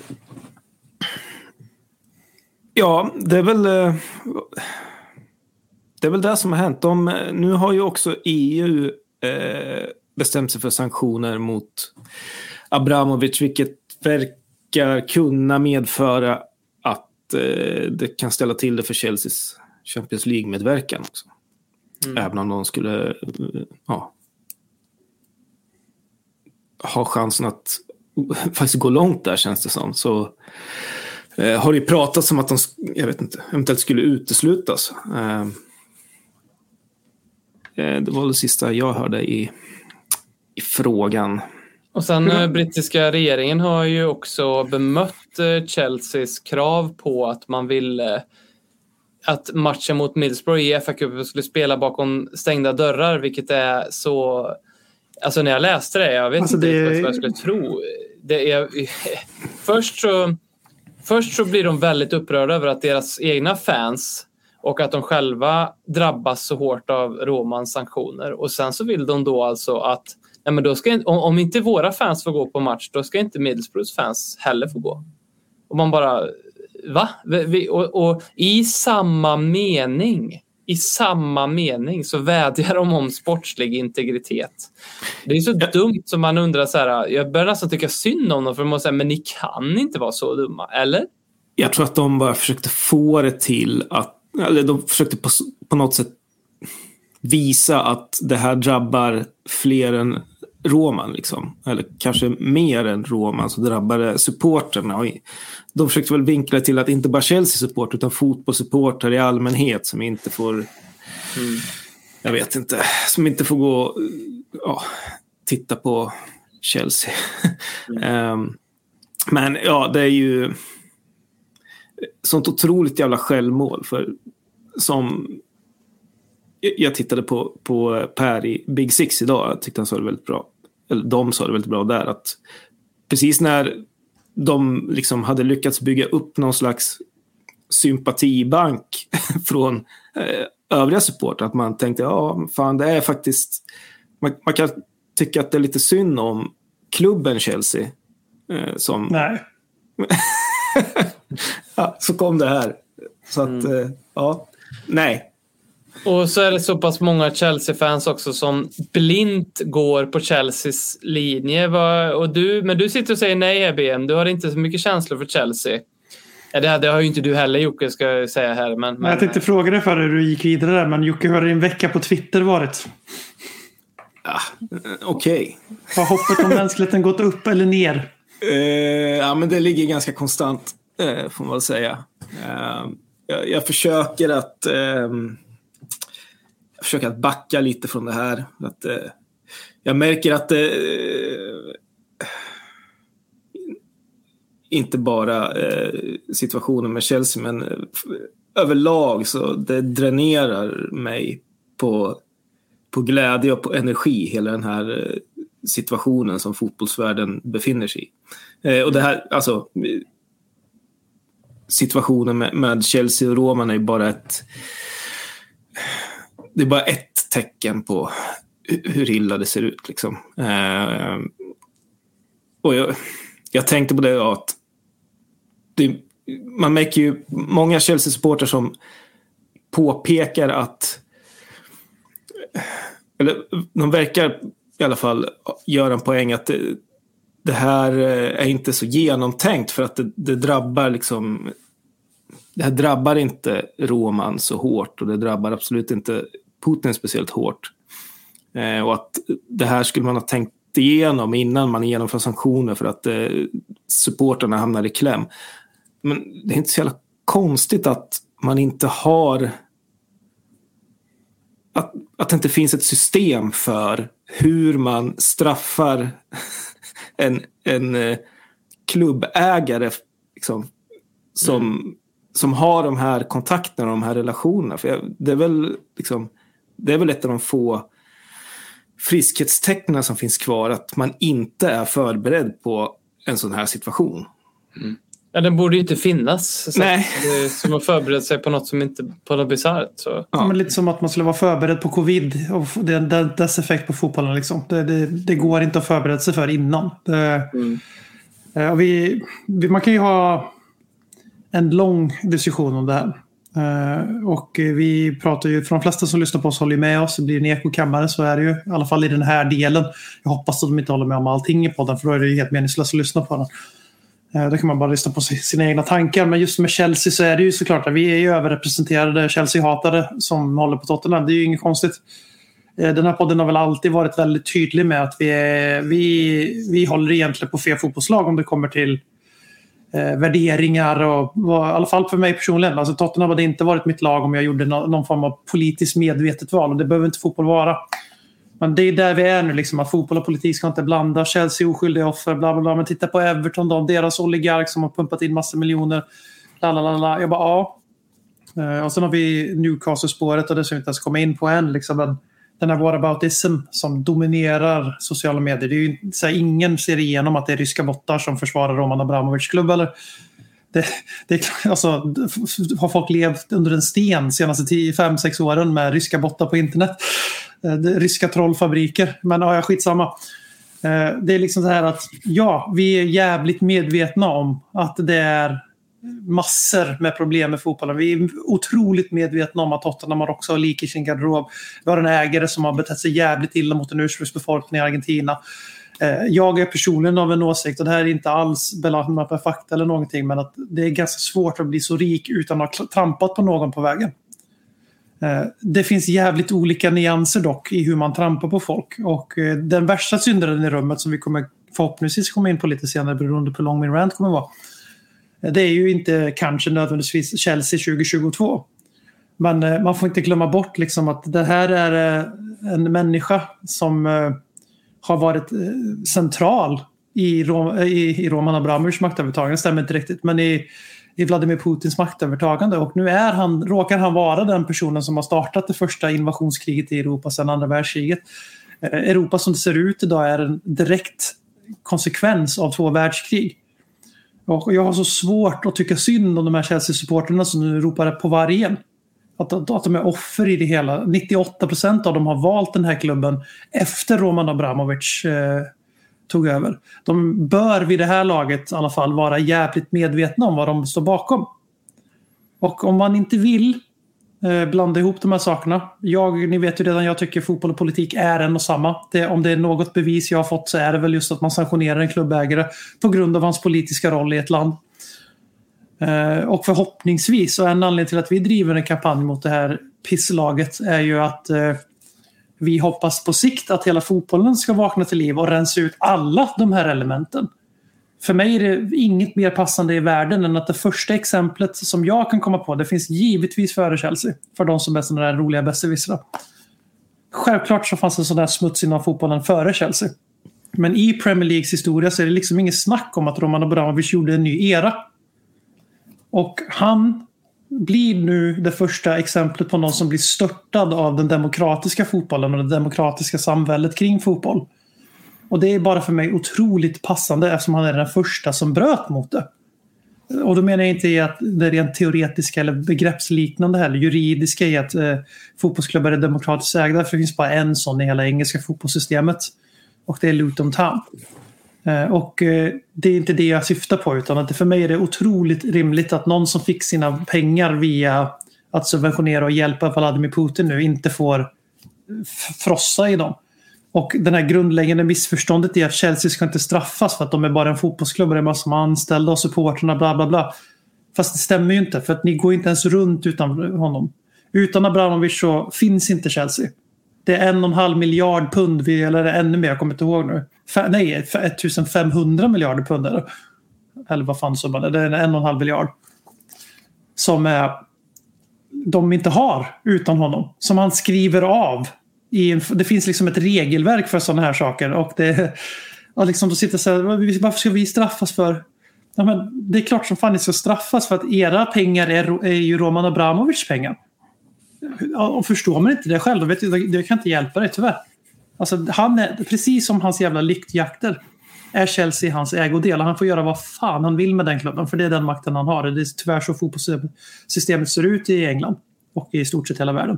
S3: ja, det är väl... eh, det är väl det som har hänt. De, nu har ju också EU eh, bestämt sig för sanktioner mot Abramovic, vilket verkar kunna medföra att eh, det kan ställa till det för Chelseas Champions League-medverkan också. Även om de skulle eh, ja, ha chansen att faktiskt gå långt där känns det som. Så eh, har det ju pratats om att de, jag vet inte, eventuellt skulle uteslutas. Eh, eh, det var det sista jag hörde i, i frågan.
S1: Och sen eh, brittiska regeringen har ju också bemött eh, Chelseas krav på att man vill eh, att matchen mot Middlesbrough i FA-cupen skulle spela bakom stängda dörrar, vilket är så... Alltså när jag läste det, jag vet
S2: Alltså,
S1: inte
S2: det-
S1: riktigt vad jag skulle tro. Det är, *laughs* först, så, först så blir de väldigt upprörda över att deras egna fans och att de själva drabbas så hårt av Romans sanktioner. Och sen så vill de då alltså att nej men då ska, om, om inte våra fans får gå på match, då ska inte Middlesbroughs fans heller få gå. Och man bara, va? Vi, vi, och, och i samma mening, i samma mening så vädjar de om sportslig integritet. Det är så dumt som man undrar så här, jag börjar nästan tycka synd om dem för man säga, men ni kan inte vara så dumma, eller?
S3: Jag tror att de bara försökte få det till att, eller de försökte på, på något sätt visa att det här drabbar fler än Roman, liksom. eller kanske mer än Roman, så drabbar det supporterna. Och De försökte väl vinkla till att inte bara Chelsea-support utan fotbollssupportrar i allmänhet som inte får, jag vet inte, som inte får gå ja, titta på Chelsea. *laughs* Ehm, men ja, det är ju sånt otroligt jävla självmål. För som jag tittade på, på Per i Big Six idag. Jag tyckte han sa det väldigt bra. Eller de sa det väldigt bra där. Att precis när de liksom hade lyckats bygga upp någon slags sympatibank *laughs* från eh, övriga supportrar. Att man tänkte, ja, fan det är faktiskt... Man, man kan tycka att det är lite synd om klubben Chelsea. Eh, som,
S2: Nej. *laughs*
S3: ja, så kom det här. Så att, eh, ja, nej.
S1: Och så är det så pass många Chelsea-fans också som blint går på Chelseas linje. Och du, men du sitter och säger nej EBM. Du har inte så mycket känslor för Chelsea. Ja, det, det har ju inte du heller Jocke, ska jag säga här. Men,
S2: Men jag tänkte fråga dig för hur du gick vidare där, men Jocke, hur har din vecka på Twitter varit?
S3: Okej.
S2: Har hoppet om mänskligheten gått upp eller ner?
S3: Eh, ja, men det ligger ganska konstant, eh, får man väl säga. Eh, jag, jag försöker att ehm, försöka att backa lite från det här. Att, eh, jag märker att det eh, inte bara eh, situationen med Chelsea, men eh, överlag så det dränerar mig på, på glädje och på energi, hela den här eh, situationen som fotbollsvärlden befinner sig i. Eh, och det här, alltså situationen med, med Chelsea och Roman är ju bara ett det är bara ett tecken på hur illa det ser ut. Liksom. Eh, och jag, jag tänkte på det att det, man märker ju många Chelsea-supportrar som påpekar att eller de verkar i alla fall göra en poäng att det, det här eh, är inte så genomtänkt för att det, det drabbar liksom det här drabbar inte Roman så hårt och det drabbar absolut inte Putin speciellt hårt. Eh, och att det här skulle man ha tänkt igenom innan man genomför sanktioner för att eh, supporterna hamnar i kläm. Men det är inte så jävla konstigt att man inte har att, att det inte finns ett system för hur man straffar *laughs* en, en eh, klubbägare liksom, som, mm. som har de här kontakterna och de här relationerna. För jag, det, är väl, liksom, det är väl ett av de få friskhetstecknen som finns kvar, att man inte är förberedd på en sån här situation.
S1: Mm. Ja, den borde ju inte finnas. Så
S3: Nej.
S1: Som att förbereda sig på något som inte på något bisarrt.
S2: Ja. Men lite som att man skulle vara förberedd på covid och dess effekt på fotbollen. Liksom. Det, det, det, går inte att förbereda sig för innan. Det, mm. Eh, vi, man kan ju ha en lång diskussion om det här. Eh, och vi pratar ju, för de flesta som lyssnar på oss håller med oss. Det blir en ekokammare, så är det ju. I alla fall i den här delen. Jag hoppas att de inte håller med om allting i podden, för då är det ju helt meningslöst att lyssna på den. Eh, då kan man bara lyssna på sina egna tankar. Men just med Chelsea så är det ju såklart att vi är ju överrepresenterade Chelsea-hatare som håller på Tottenham. Det är ju inget konstigt. Eh, den här podden har väl alltid varit väldigt tydlig med att vi, är, vi, vi håller egentligen på fel fotbollslag om det kommer till eh, värderingar och var, i alla fall för mig personligen. Alltså Tottenham hade inte varit mitt lag om jag gjorde no någon form av politiskt medvetet val och det behöver inte fotboll vara. Men det är där vi är nu, liksom, att fotboll och politik ska inte blanda. Chelsea oskyldiga offer, bla bla bla. Men titta på Everton då, deras oligark som har pumpat in massa miljoner. La, la, la, la. Jag bara, ja. Eh, och sen har vi Newcastle-spåret och det ska vi inte ens komma in på än. Liksom. Men den här whataboutism som dominerar sociala medier. Det är ju, så här, ingen ser igenom att det är ryska bottar som försvarar Roman Abramovics klubb. Eller, det, det, alltså, har folk levt under en sten de senaste 5-6 åren med ryska bottar på internet? Eh, det, ryska trollfabriker. Men ja, skitsamma. Eh, det är liksom så här att ja, vi är jävligt medvetna om att det är massor med problem med fotbollen. Vi är otroligt medvetna om att Tottenham har också lik i sin garderob. Vi har en ägare som har betett sig jävligt illa mot en ursprungsbefolkning i Argentina. Eh, jag är personligen av en åsikt, och det här är inte alls belamrat med fakta eller någonting, men att det är ganska svårt att bli så rik utan att ha trampat på någon på vägen. Eh, det finns jävligt olika nyanser dock i hur man trampar på folk. Och eh, den värsta syndaren i rummet som vi kommer förhoppningsvis komma in på lite senare beroende på hur lång min rant kommer vara det är ju inte kanske nödvändigtvis Chelsea 2022. Men eh, man får inte glömma bort liksom att det här är eh, en människa som eh, har varit central i, Rom, i, i Roman Abramovics maktövertagande. stämmer inte riktigt, men i, i Vladimir Putins maktövertagande. Och nu är han, råkar han vara den personen som har startat det första invasionskriget i Europa sedan andra världskriget. Europa som det ser ut idag är en direkt konsekvens av två världskrig. Och jag har så svårt att tycka synd om de här Chelsea-supporterna som nu ropar på vargen. Att, att, att de är offer i det hela. 98 procent av dem har valt den här klubben efter Roman Abramovic eh, tog över. De bör vid det här laget i alla fall vara jävligt medvetna om vad de står bakom. Och om man inte vill Eh, blanda ihop de här sakerna. Jag, ni vet ju redan, jag tycker fotboll och politik är en och samma. Det, om det är något bevis jag har fått så är det väl just att man sanktionerar en klubbägare på grund av hans politiska roll i ett land. Eh, och förhoppningsvis, och en anledning till att vi driver en kampanj mot det här pisslaget är ju att eh, vi hoppas på sikt att hela fotbollen ska vakna till liv och rensa ut alla de här elementen för mig är det inget mer passande i världen än att det första exemplet som jag kan komma på, det finns givetvis före Chelsea. För de som är sådana där roliga besserwissrar. Självklart så fanns det sån där smuts inom fotbollen före Chelsea. Men i Premier Leagues historia så är det liksom inget snack om att Roman Abramovic gjorde en ny era. Och han blir nu det första exemplet på någon som blir störtad av den demokratiska fotbollen och det demokratiska samhället kring fotboll. Och det är bara för mig otroligt passande eftersom han är den första som bröt mot det. Och då menar jag inte i att det är rent teoretiska eller begreppsliknande heller. Juridiska i att eh, fotbollsklubbar är demokratiskt ägda. För det finns bara en sån i hela engelska fotbollssystemet. Och det är Luton Town. Eh, och eh, det är inte det jag syftar på utan att för mig är det otroligt rimligt att någon som fick sina pengar via att subventionera och hjälpa Vladimir Putin nu inte får frossa i dem. Och den här grundläggande missförståndet är att Chelsea ska inte straffas för att de är bara en fotbollsklubb och det är massor med anställda och supportrarna bla bla bla. Fast det stämmer ju inte för att ni går inte ens runt utan honom. Utan Abramovic så finns inte Chelsea. Det är en och en halv miljard pund, eller ännu mer, jag kommer inte ihåg nu. F nej, 1500 miljarder pund eller? Eller vad fan summan är. Det är en och en halv miljard. Som är, de inte har utan honom. Som han skriver av. I en, det finns liksom ett regelverk för sådana här saker. Och det, och liksom då sitter så här, varför ska vi straffas för? Ja, men det är klart som fan ni ska straffas för att era pengar är, är ju Roman Abramovics pengar. Och förstår man inte det själv, då vet jag, det kan inte hjälpa dig tyvärr. Alltså, han är, precis som hans jävla lyktjakter är Chelsea hans ägodel. Han får göra vad fan han vill med den klubben, för det är den makten han har. Det är tyvärr så fotbollssystemet ser ut i England och i stort sett hela världen.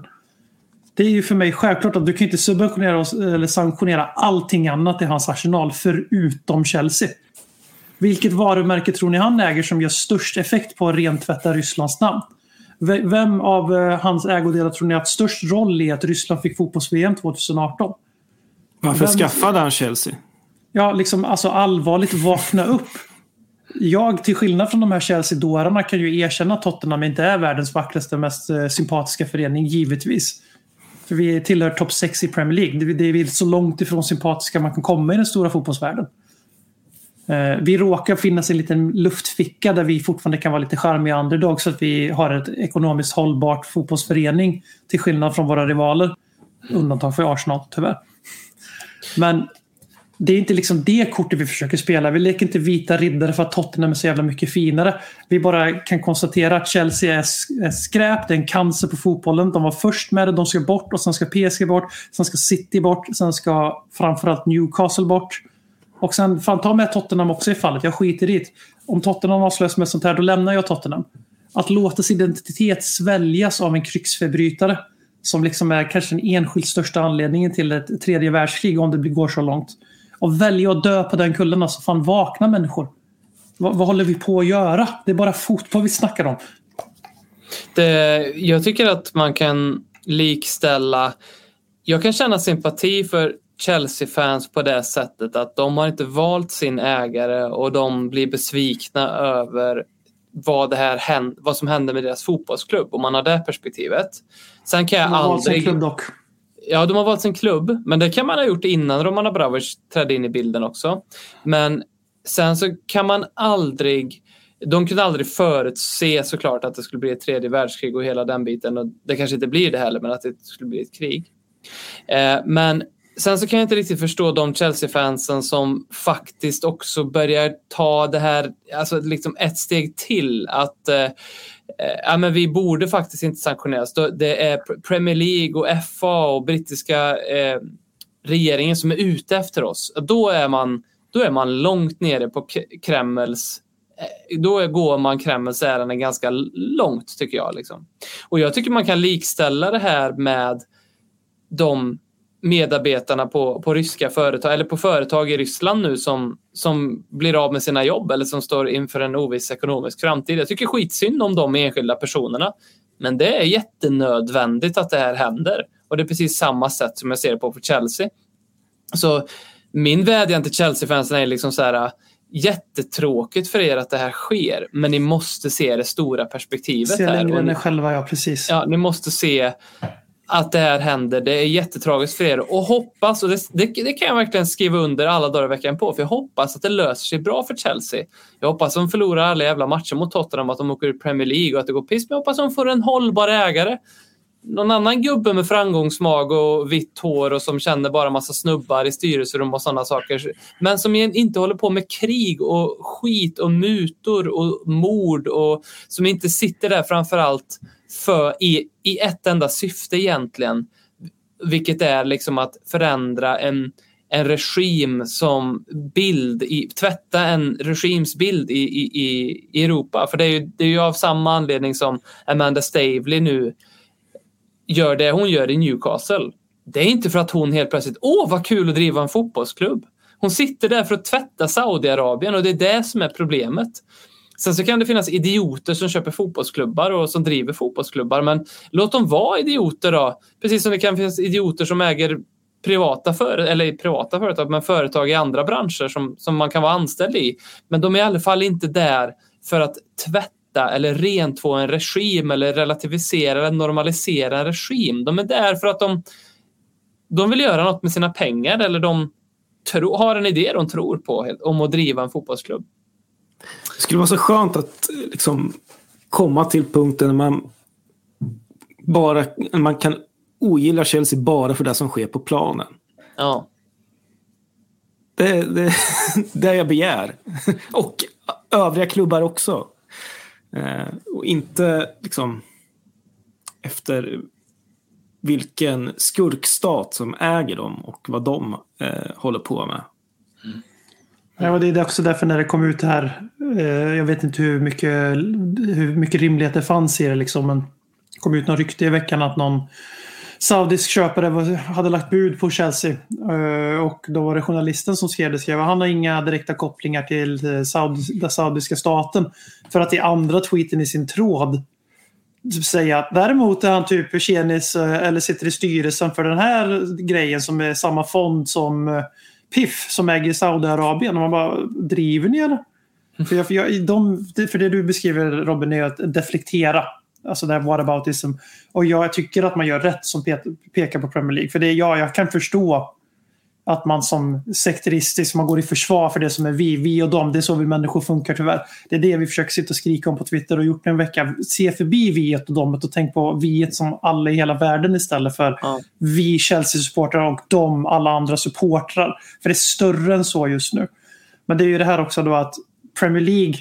S2: Det är ju för mig självklart att du kan inte subventionera oss, eller sanktionera allting annat i hans arsenal förutom Chelsea. Vilket varumärke tror ni han äger som gör störst effekt på att rentvätta Rysslands namn? Vem av eh, hans ägodelar tror ni har haft störst roll i att Ryssland fick fotbolls-VM 2018?
S3: Varför
S2: Vem-
S3: skaffade han Chelsea?
S2: Ja, liksom alltså allvarligt vakna upp. Jag, till skillnad från de här Chelsea-dårarna, kan ju erkänna att Tottenham inte är världens vackraste, mest eh, sympatiska förening, givetvis. För vi tillhör topp 6 i Premier League. Det, är så långt ifrån sympatiska man kan komma i den stora fotbollsvärlden. Eh, vi råkar finnas i en liten luftficka där vi fortfarande kan vara lite charmiga underdog så att vi har ett ekonomiskt hållbart fotbollsförening till skillnad från våra rivaler. Undantag för Arsenal, tyvärr. Men det är inte liksom det kortet vi försöker spela. Vi leker inte vita riddare för att Tottenham är så jävla mycket finare. Vi bara kan konstatera att Chelsea är, är skräp, det är en cancer på fotbollen. De var först med det, de ska bort och sen ska PSG bort. Sen ska City bort, sen ska framförallt Newcastle bort. Och sen, fan ta med Tottenham också i fallet. Jag skiter i det. Om Tottenham avslöjas med sånt här, då lämnar jag Tottenham. Att låta sin identitet sväljas av en krigsförbrytare som liksom är kanske den enskilt största anledningen till ett tredje världskrig om det går så långt. Och välja att dö på den kullen, alltså fan vakna människor. Vad, vad håller vi på att göra? Det är bara fotboll vi snackar om.
S1: Det, jag tycker att man kan likställa... Jag kan känna sympati för Chelsea-fans på det sättet att de har inte valt sin ägare och de blir besvikna över vad, det här hän- vad som hände med deras fotbollsklubb om man har det perspektivet. Sen kan jag aldrig...
S2: klubb dock.
S1: Ja, de har valt sin klubb, men det kan man ha gjort innan Roman Abramovic trädde in i bilden också. Men sen så kan man aldrig... De kunde aldrig förutse såklart att det skulle bli ett tredje världskrig och hela den biten. Och det kanske inte blir det heller, men att det skulle bli ett krig. Eh, men sen så kan jag inte riktigt förstå de Chelsea-fansen som faktiskt också börjar ta det här alltså liksom ett steg till. Att eh, Eh, ja, men vi borde faktiskt inte sanktioneras. Det är Premier League och FA och brittiska eh, regeringen som är ute efter oss. Då är man, då är man långt nere på Kremls eh, då går man Kremls ärenden ganska långt tycker jag. Liksom. Och jag tycker man kan likställa det här med de medarbetarna på, på ryska företag eller på företag i Ryssland nu som, som blir av med sina jobb eller som står inför en oviss ekonomisk framtid. Jag tycker skitsynd om de enskilda personerna. Men det är jättenödvändigt att det här händer. Och det är precis samma sätt som jag ser det på för Chelsea. Så min vädjan till Chelsea-fansen är liksom så här jättetråkigt för er att det här sker, men ni måste se det stora perspektivet
S2: Se längre än er själva, ja precis.
S1: Ja, ni måste se att det här händer. Det är jättetragiskt för er och hoppas, och det, det, det kan jag verkligen skriva under alla dagar i veckan på, för jag hoppas att det löser sig bra för Chelsea. Jag hoppas att de förlorar alla jävla matcher mot Tottenham, att de åker ur Premier League och att det går piss, men jag hoppas att de får en hållbar ägare. Någon annan gubbe med framgångsmag och vitt hår och som känner bara massa snubbar i styrelserum och sådana saker. Men som inte håller på med krig och skit och mutor och mord och som inte sitter där framför allt för, i, i ett enda syfte egentligen. Vilket är liksom att förändra en, en regim som bild, i, tvätta en regimsbild i, i, i, i Europa. För det är, ju, det är ju av samma anledning som Amanda Stavely nu gör det hon gör i Newcastle. Det är inte för att hon helt plötsligt, åh vad kul att driva en fotbollsklubb. Hon sitter där för att tvätta Saudiarabien och det är det som är problemet. Sen så kan det finnas idioter som köper fotbollsklubbar och som driver fotbollsklubbar. Men låt dem vara idioter då. Precis som det kan finnas idioter som äger privata, för, eller privata företag, men företag i andra branscher som, som man kan vara anställd i. Men de är i alla fall inte där för att tvätta eller rentvå en regim eller relativisera eller normalisera en regim. De är där för att de, de vill göra något med sina pengar eller de tro, har en idé de tror på om att driva en fotbollsklubb.
S3: Det skulle vara så skönt att liksom, komma till punkten när man bara man kan ogilla Chelsea bara för det som sker på planen.
S1: Ja.
S3: Det är det, *laughs* det jag begär. Och övriga klubbar också. Eh, och inte liksom efter vilken skurkstat som äger dem och vad de eh, håller på med.
S2: Ja, det är också därför när det kom ut det här. Eh, jag vet inte hur mycket, hur mycket rimlighet det fanns i det. Liksom, men det kom ut någon rykte i veckan att någon saudisk köpare var, hade lagt bud på Chelsea. Eh, och då var det journalisten som skrev det. Skrev, han har inga direkta kopplingar till eh, Saudi, den saudiska staten. För att i andra tweeten i sin tråd säga att däremot är han typ tjenis eh, eller sitter i styrelsen för den här grejen som är samma fond som eh, Piff som äger Saudiarabien. Och man bara, driver ni eller? För, jag, för, jag, de, för det du beskriver Robin är att deflektera. Alltså det här whataboutism. Och jag tycker att man gör rätt som pekar på Premier League. För det är ja, jag kan förstå att man som sekteristisk, man går i försvar för det som är vi, vi och dem. Det är så vi människor funkar tyvärr. Det är det vi försöker sitta och skrika om på Twitter och gjort en vecka. Se förbi vi och dem och tänk på vi som alla i hela världen istället för
S1: Ja.
S2: vi Chelsea-supportrar och de alla andra supportrar. För det är större än så just nu. Men det är ju det här också då att Premier League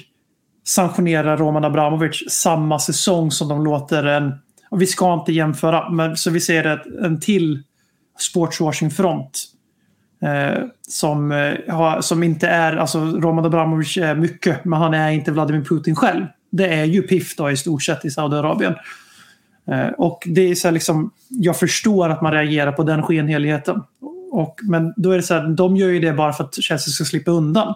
S2: sanktionerar Roman Abramovic samma säsong som de låter en, och vi ska inte jämföra, men så vi ser ett, en till sportswashing-front. Eh, som, eh, har, som inte är, alltså Roman Abramovic är mycket, men han är inte Vladimir Putin själv. Det är ju PIF då i stort sett i Saudiarabien. Eh, och det är så här liksom, jag förstår att man reagerar på den skenheligheten. Och, men då är det så här, de gör ju det bara för att Chelsea ska slippa undan.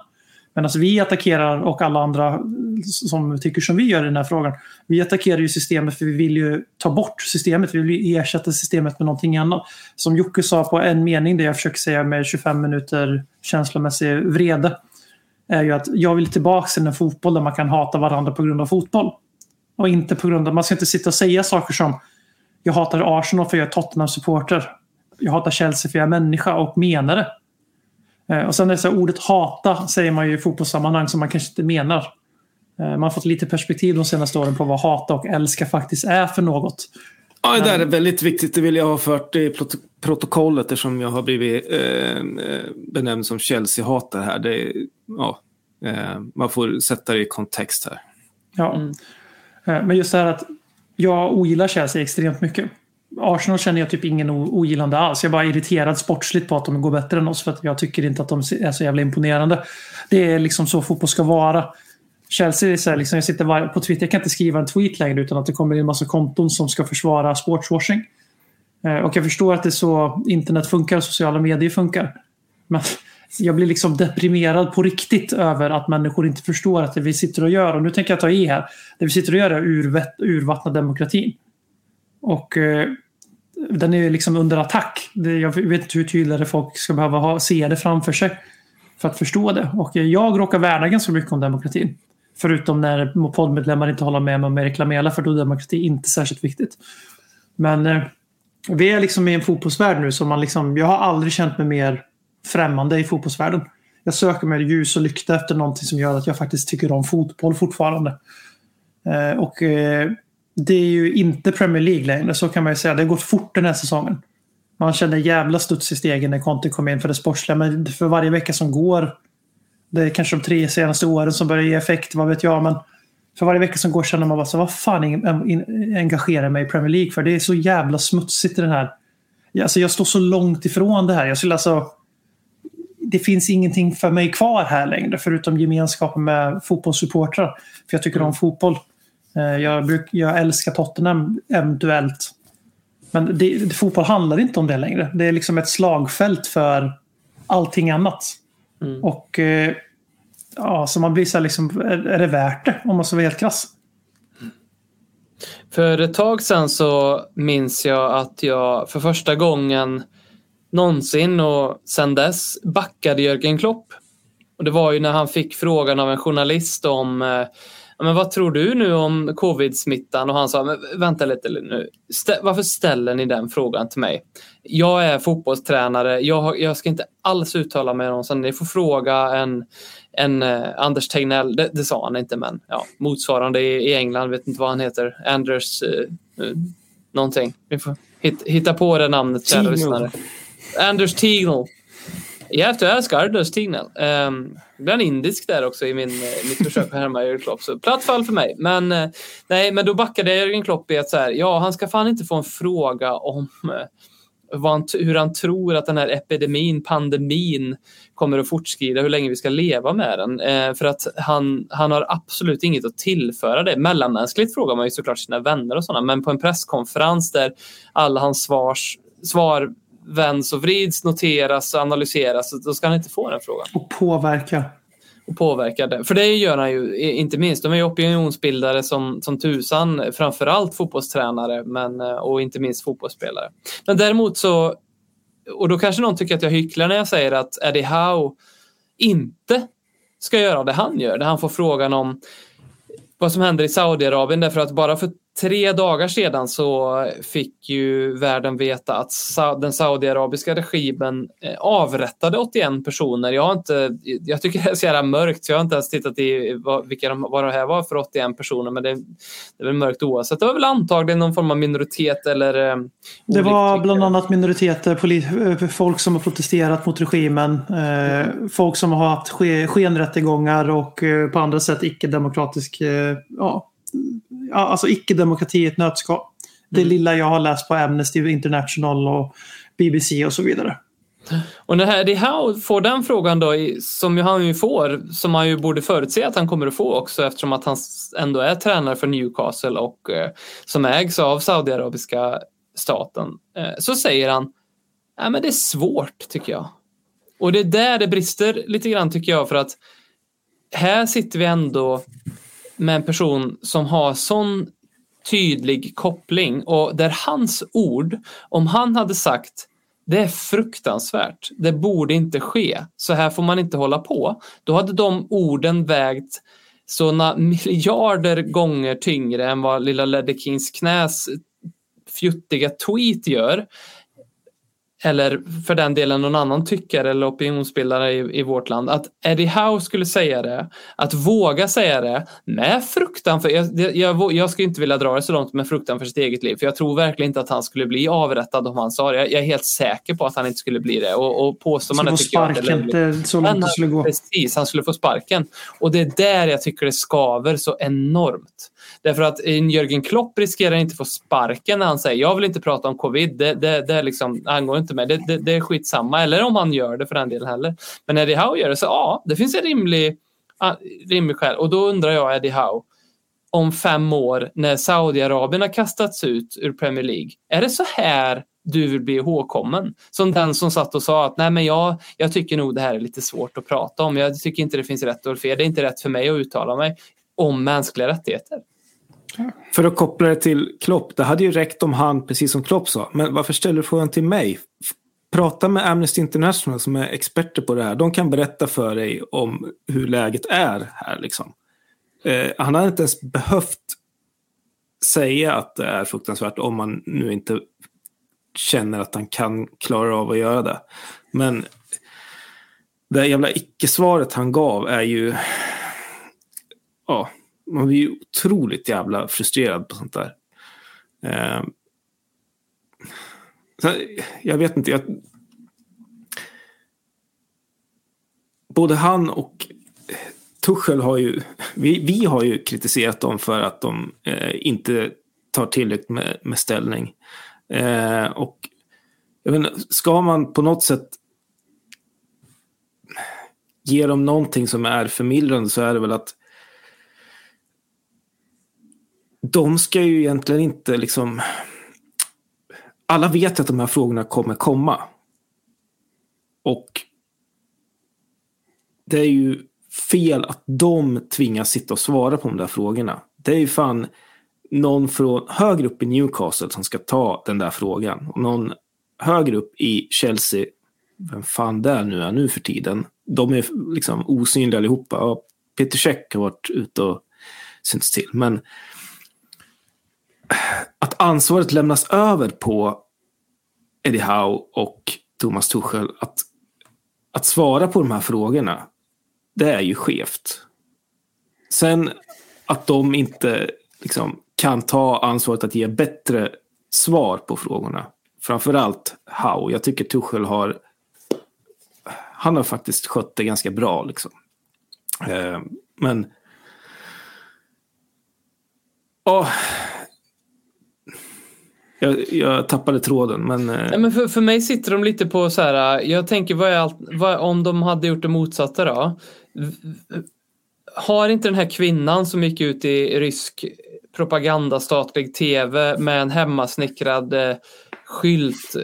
S2: Medan alltså, vi attackerar och alla andra som tycker som vi gör i den här frågan. Vi attackerar ju systemet för vi vill ju ta bort systemet. Vi vill ju ersätta systemet med någonting annat. Som Jocke sa på en mening, det jag försöker säga med 25 minuter känslomässig vrede. Är ju att jag vill tillbaka till en fotboll där man kan hata varandra på grund av fotboll. Och inte på grund av, man ska inte sitta och säga saker som jag hatar Arsenal för jag är Tottenham-supporter. Jag hatar Chelsea för jag är människa och menar det. Eh, Och sen är det så här, ordet hata säger man ju i fotbollssammanhang som man kanske inte menar. Eh, Man har fått lite perspektiv de senaste åren på vad hata och älska faktiskt är för något.
S3: Ja, det där är väldigt viktigt. Det vill jag ha fört i prot- protokollet eftersom jag har blivit eh, eh, benämnd som Chelsea-hatare här. Det, ja, eh, man får sätta det i kontext här.
S2: Ja. Eh, Men just det här att jag ogillar Chelsea extremt mycket. Arsenal känner jag typ ingen ogillande alls. Jag är bara irriterad sportsligt på att de går bättre än oss för att jag tycker inte att de är så jävla imponerande. Det är liksom så fotboll ska vara. Chelsea är så här, liksom, jag sitter på Twitter, jag kan inte skriva en tweet längre utan att det kommer in en massa konton som ska försvara sportswashing. Eh, och jag förstår att det är så internet funkar och sociala medier funkar. Men *laughs* jag blir liksom deprimerad på riktigt över att människor inte förstår att det vi sitter och gör, och nu tänker jag ta i här, det vi sitter och gör är att urvattna demokratin. Och eh, den är ju liksom under attack. Det, jag vet inte hur tydligare folk ska behöva ha, se det framför sig för att förstå det. Och eh, jag råkar värna ganska mycket om demokratin. Förutom när poddmedlemmar inte håller med mig om att reklamera, för då är demokrati inte särskilt viktigt. Men eh, vi är liksom i en fotbollsvärld nu som man liksom, jag har aldrig känt mig mer främmande i fotbollsvärlden. Jag söker med ljus och lykta efter någonting som gör att jag faktiskt tycker om fotboll fortfarande. Eh, och eh, det är ju inte Premier League längre, så kan man ju säga. Det har gått fort den här säsongen. Man känner jävla studs i stegen när Conte kom in för det sportsliga, men för varje vecka som går, det är kanske de tre senaste åren som börjar ge effekt, vad vet jag, men för varje vecka som går känner man bara så vad fan en- en- engagerar mig i Premier League för? Det är så jävla smutsigt i den här. Alltså jag står så långt ifrån det här. Jag skulle alltså det finns ingenting för mig kvar här längre förutom gemenskapen med fotbollssupportrar. För jag tycker om fotboll. Eh, Jag, bruk, jag älskar Tottenham eventuellt. Men det, fotboll handlar inte om det längre. Det är liksom ett slagfält för allting annat. Och eh, ja, så man blir så här liksom, är, är det värt det? Om man ska vara helt krass.
S1: För ett tag sedan så minns jag att jag för första gången någonsin och sedan dess backade Jörgen Klopp. Och det var ju när han fick frågan av en journalist om eh, men vad tror du nu om covid-smittan? Och han sa, men vänta lite nu. Stä varför ställer ni den frågan till mig? Jag är fotbollstränare. Jag, har, jag ska inte alls uttala mig om sånt. Ni får fråga en, en uh, Anders Tegnell. Det, det, sa han inte, men ja, motsvarande i, i England. vet inte vad han heter. Anders uh, uh, någonting. Vi får hit, hitta på det namnet, kära lyssnare. Anders Tegnell. You have to ask Ardos Tignell. Um, ibland indisk där också i min, eh, mitt försök att härma Jörgen Klopp. Så platt fall för mig. Men, uh, nej, men då backade jag Jörgen Klopp i att så här, ja, han ska fan inte få en fråga om uh, han, hur han tror att den här epidemin, pandemin kommer att fortskrida, hur länge vi ska leva med den. Uh, för att han, han har absolut inget att tillföra det. Mellanmänskligt frågar man ju såklart sina vänner och sådana, men på en presskonferens där alla hans svars, svar vänds och vrids, noteras och analyseras. Då ska han inte få den frågan.
S2: Och påverka.
S1: Och påverka det. För det gör han ju inte minst. De är ju opinionsbildare som, som tusan. Framförallt fotbollstränare men, eh, och inte minst fotbollsspelare. Men däremot så, och då kanske någon tycker att jag hycklar när jag säger att Eddie Howe inte ska göra det han gör. Där han får frågan om vad som händer i Saudiarabien därför att bara för tre dagar sedan så fick ju världen veta att den saudiarabiska regimen eh, avrättade 81 personer. Jag, har inte, jag tycker det är så jävla mörkt så jag har inte ens tittat i vilka de, vad det här var för 81 personer men det, det är väl mörkt oavsett. Det var väl antagligen någon form av minoritet eller... Eh,
S2: det var bland annat minoriteter, eh, folk som har protesterat mot regimen, folk som har haft skenrättegångar och på andra sätt icke-demokratisk ja, alltså icke-demokrati i ett nötskal. Det mm. lilla jag har läst på Amnesty International och BBC och så vidare.
S1: Och när Eddie Howe får den frågan då, som han ju får, som han ju borde förutse att han kommer att få också eftersom att han ändå är tränare för Newcastle och eh, som ägs av Saudiarabiska staten, eh, så säger han, nej men det är svårt tycker jag. Och det är där det brister lite grann tycker jag för att här sitter vi ändå med en person som har sån tydlig koppling och där hans ord, om han hade sagt det är fruktansvärt, det borde inte ske, så här får man inte hålla på. Då hade de orden vägt såna miljarder gånger tyngre än vad lilla Ledder Kings knäs fjuttiga tweet gör eller för den delen någon annan tyckare eller opinionsbildare i, i vårt land, att Eddie Howe skulle säga det, att våga säga det med fruktan för, jag, jag, jag skulle inte vilja dra det så långt med fruktan för sitt eget liv, för jag tror verkligen inte att han skulle bli avrättad om han sa det. Jag, jag är helt säker på att han inte skulle bli det. Och, och påstår man det
S2: tycker sparken, jag inte det så långt det skulle gå.
S1: Precis, han skulle få sparken. Och det är där jag tycker det skaver så enormt. Därför att Jörgen Klopp riskerar inte få sparken när han säger jag vill inte prata om covid, det, det, det liksom, angår inte mig, det, det, det är skitsamma. Eller om han gör det för den delen heller. Men Eddie Howe gör det, så ja, det finns en rimlig, ah, rimlig skäl. Och då undrar jag Eddie Howe, om fem år när Saudiarabien har kastats ut ur Premier League, är det så här du vill bli ihågkommen. Som den som satt och sa att nej men jag, jag tycker nog det här är lite svårt att prata om. Jag tycker inte det finns rätt och fel. Det är inte rätt för mig att uttala mig om mänskliga rättigheter.
S3: För att koppla det till Klopp, det hade ju räckt om han, precis som Klopp sa, men varför ställer du frågan till mig? Prata med Amnesty International som är experter på det här. De kan berätta för dig om hur läget är här. Liksom. Eh, han hade inte ens behövt säga att det är fruktansvärt om man nu inte känner att han kan klara av att göra det. Men det jävla icke-svaret han gav är ju... Ja, man blir ju otroligt jävla frustrerad på sånt där. Eh, jag vet inte. Jag, både han och Tuchel har ju, vi, vi har ju kritiserat dem för att de eh, inte tar tillräckligt med, med ställning. Eh, och jag vet inte, ska man på något sätt ge dem någonting som är förmildrande så är det väl att de ska ju egentligen inte liksom... Alla vet att de här frågorna kommer komma. Och det är ju fel att de tvingas sitta och svara på de där frågorna. Det är ju fan någon från högre upp i Newcastle som ska ta den där frågan. Och någon högre upp i Chelsea, vem fan det nu är nu för tiden, de är liksom osynliga allihopa. Ja, Peter Check har varit ute och synts till. Men att ansvaret lämnas över på Eddie Howe och Thomas Tuchel att, att svara på de här frågorna, det är ju skevt. Sen att de inte liksom, kan ta ansvaret att ge bättre svar på frågorna. Framförallt Howe. Jag tycker Tuchel har han har faktiskt skött det ganska bra. Liksom. Eh, men... Oh, jag, jag tappade tråden, men... Eh,
S1: ja, men för, för mig sitter de lite på så här, eh, jag tänker vad är allt, vad, om de hade gjort det motsatta då? Har inte den här kvinnan som gick ut i rysk propagandastatlig tv med en hemmasnickrad eh, skylt,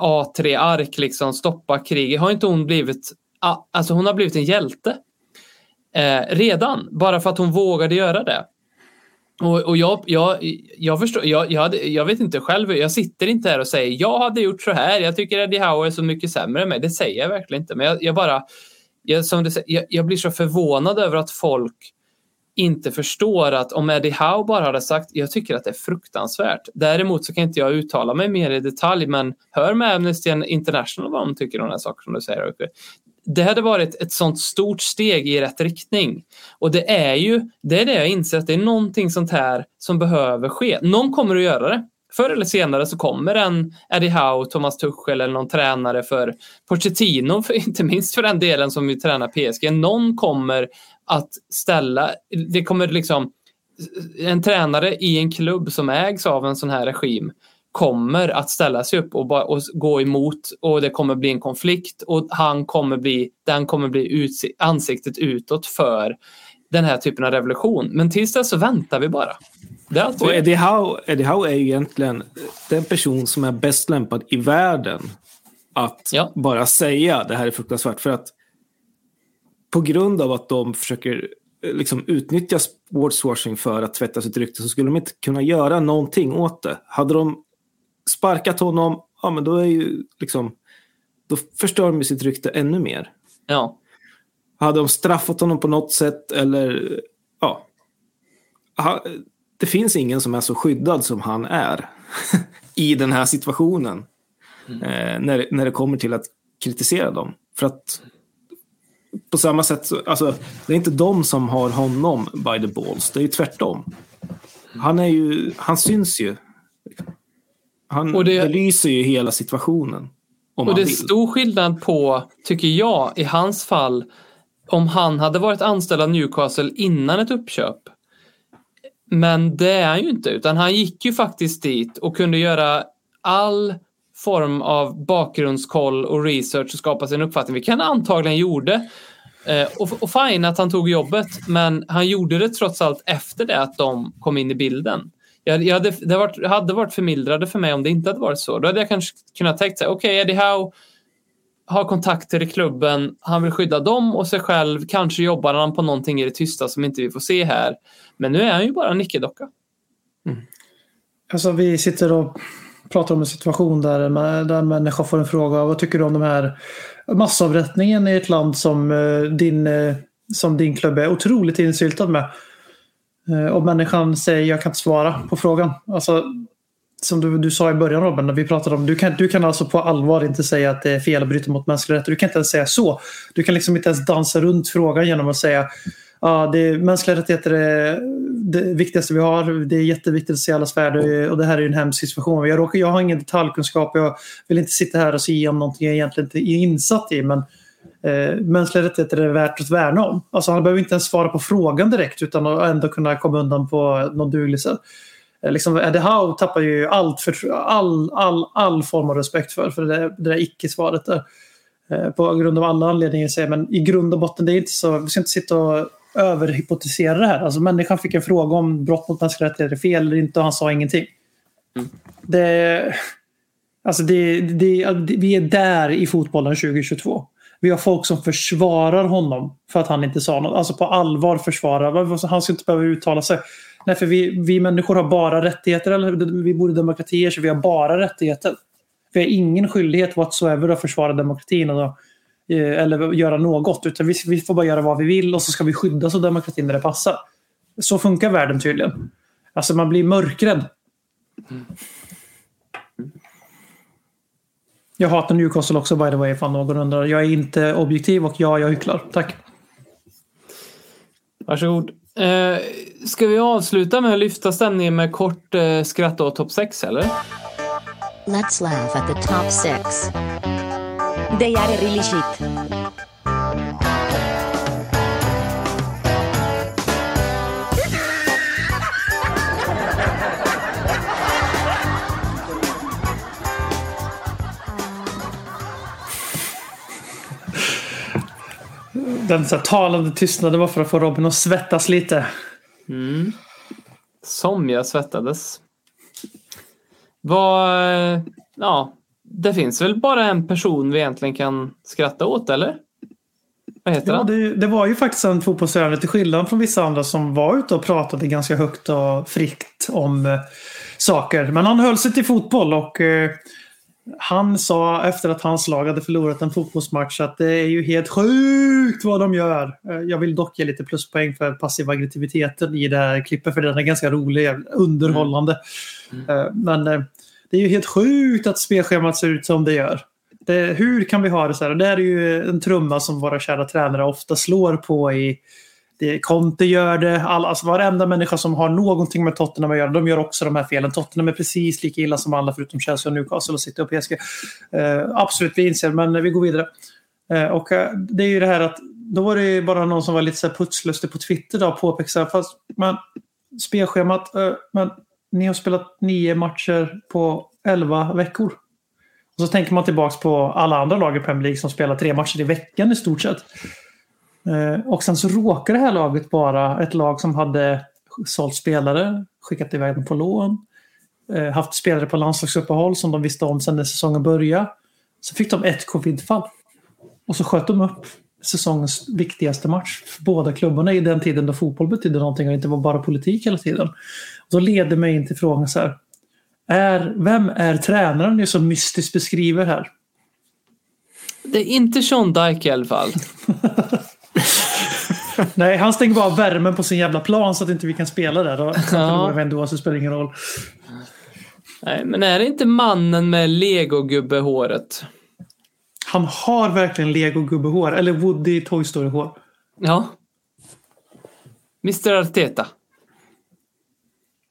S1: A3-ark liksom, stoppa kriget, har inte hon blivit, alltså hon har blivit en hjälte? Eh, redan, bara för att hon vågade göra det. Och, och jag, jag, jag förstår, jag, jag, hade, jag vet inte själv, jag sitter inte här och säger jag hade gjort så här, jag tycker Eddie Howe är så mycket sämre än mig. Det säger jag verkligen inte, men jag, jag bara, jag, som det, jag, jag blir så förvånad över att folk inte förstår att om Eddie Howe bara hade sagt jag tycker att det är fruktansvärt. Däremot så kan inte jag uttala mig mer i detalj men hör med Amnesty International vad de tycker om den här saken som du säger. Det hade varit ett sånt stort steg i rätt riktning. Och det är ju det är det jag inser att det är någonting sånt här som behöver ske. Någon kommer att göra det. Förr eller senare så kommer en Eddie Howe, Thomas Tuchel eller någon tränare för Pochettino, för, *laughs* inte minst för den delen som vi tränar PSG. Någon kommer att ställa, det kommer liksom en tränare i en klubb som ägs av en sån här regim kommer att ställa sig upp och, bara, och gå emot och det kommer bli en konflikt och han kommer bli, den kommer bli utsi- ansiktet utåt för den här typen av revolution. Men tills dess så väntar vi bara. Det är
S3: Och. Eddie Howe, Eddie Howe är egentligen den person som är bäst lämpad i världen att
S1: Ja.
S3: bara säga det här är fruktansvärt. För att på grund av att de försöker eh, liksom utnyttja sportswashing för att tvätta sitt rykte så skulle de inte kunna göra någonting åt det. Hade de sparkat honom, ja men då är ju liksom då förstör de ju sitt rykte ännu mer.
S1: Ja.
S3: Hade de straffat honom på något sätt eller ja. Det finns ingen som är så skyddad som han är *laughs* i den här situationen. Eh, när, när det kommer till att kritisera dem. För att på samma sätt, så, alltså, det är inte de som har honom by the balls. Det är ju tvärtom. Han är ju, han syns ju. Han
S1: Och det-
S3: belyser ju hela situationen.
S1: Och det är stor skillnad på, tycker jag, i hans fall, om han hade varit anställd av Newcastle innan ett uppköp. Men det är han ju inte, utan han gick ju faktiskt dit och kunde göra all form av bakgrundskoll och research och skapa sin uppfattning, vilket han antagligen gjorde. Eh, och, och fine att han tog jobbet, men han gjorde det trots allt efter det att de kom in i bilden. Jag, jag hade, det varit, hade varit förmildrande för mig om det inte hade varit så. Då hade jag kanske kunnat tänkt sig, okej Eddie Howe har kontakter i klubben, han vill skydda dem och sig själv, kanske jobbar han på någonting i det tysta som inte vi får se här. Men nu är han ju bara en nickedocka. Mm.
S2: Alltså vi sitter och pratar om en situation där, där en människa får en fråga. Vad tycker du om de här massavrättningen i ett land som eh, din, eh, som din klubb är otroligt insyltad med? Eh, och människan säger jag kan inte svara på frågan. Alltså, som du, du sa i början Robin, när vi pratade om, du kan, du kan alltså på allvar inte säga att det är fel att bryta mot mänskliga rättigheter. Du kan inte ens säga så. Du kan liksom inte ens dansa runt frågan genom att säga Ja, det är, mänskliga rättigheter är det viktigaste vi har. Det är jätteviktigt att se allas värde och det här är en hemsk situation. Jag, råkar, jag har ingen detaljkunskap. Jag vill inte sitta här och se om någonting jag egentligen inte är insatt i. Men eh, mänskliga rättigheter är värt att värna om. Alltså, han behöver inte ens svara på frågan direkt utan att ändå kunna komma undan på något dugligt sätt. Eh, Liksom, Eddie Howe tappar ju allt för, all, all, all form av respekt för, för det, där- det där icke-svaret där. Eh, På grund av alla anledningar säger men i grund och botten det är inte så, vi ska inte sitta och överhypotisera det här. Alltså människan fick en fråga om brott mot mänskliga rättigheter är fel eller inte och han sa ingenting. Det, alltså det, det, vi är där i fotbollen 2022. Vi har folk som försvarar honom för att han inte sa något. Alltså på allvar försvarar. Han ska inte behöva uttala sig. Nej, för vi, vi människor har bara rättigheter. Eller vi bor i demokratier så vi har bara rättigheter. Vi har ingen skyldighet whatsoever att försvara demokratin eller, eh, eller göra något. Utan vi, vi får bara göra vad vi vill och så ska vi skyddas av demokratin när det passar. Så funkar världen tydligen. Alltså man blir mörkrädd. Mm. Jag hatar Newcastle också by the way, ifall någon undrar. Jag är inte objektiv och ja, jag hycklar. Tack.
S1: Varsågod. Eh, ska vi avsluta med att lyfta stämningen med kort eh, skratt åt topp 6 eller?
S5: Let's laugh at the top six.
S6: They are really shit.
S2: Den så talande tystnaden var för att få Robin att svettas lite.
S1: Som jag svettades. Vad... Ja, det finns väl bara en person vi egentligen kan skratta åt, eller? Vad heter
S2: Ja,
S1: han?
S2: det, det var ju faktiskt en fotbollsspelare till skillnad från vissa andra som var ute och pratade ganska högt och fritt om eh, saker. Men han höll sig till fotboll och eh, han sa efter att hans lag hade förlorat en fotbollsmatch att det är ju helt sjukt vad de gör. Eh, jag vill dock ge lite pluspoäng för passiv aggressiviteten i det här klippet för den är ganska rolig, underhållande. Eh, men eh, det är ju helt sjukt att spelschemat ser ut som det gör. Det, hur kan vi ha det så här? Det är ju en trumma som våra kära tränare ofta slår på i det, Conte gör det, all, alltså varenda människa som har någonting med Tottenham att göra, de gör också de här felen. Tottenham är precis lika illa som alla förutom Chelsea och Newcastle och City och PSG. Eh, absolut, vi inser, men vi går vidare. Eh, och eh, det är ju det här att då var det ju bara någon som var lite så här putslustig på Twitter då och påpekade fast men spelschemat, eh, men ni har spelat nio matcher på elva veckor. Och så tänker man tillbaks på alla andra lag i Premier League som spelar tre matcher i veckan i stort sett. Eh, Och sen så råkar det här laget vara ett lag som hade sålt spelare, skickat iväg dem på lån, eh, haft spelare på landslagsuppehåll som de visste om sedan när säsongen började. Så fick de ett covidfall. Och så sköt de upp säsongens viktigaste match för båda klubbarna i den tiden då fotboll betydde någonting och inte var bara politik hela tiden. Och då leder mig in till frågan så här. Är, vem är tränaren ni så mystiskt beskriver här?
S1: Det är inte Sean Dyke i alla fall. *laughs* *laughs*
S2: Nej, han stänger bara av värmen på sin jävla plan så att inte vi kan spela där. Då förlorar vi ändå så det spelar ingen roll.
S1: Nej, men är det inte mannen med legogubbehåret?
S2: Han har verkligen Lego-gubbehår. Eller Woody Toy Story-hår.
S1: Ja. Mr Arteta.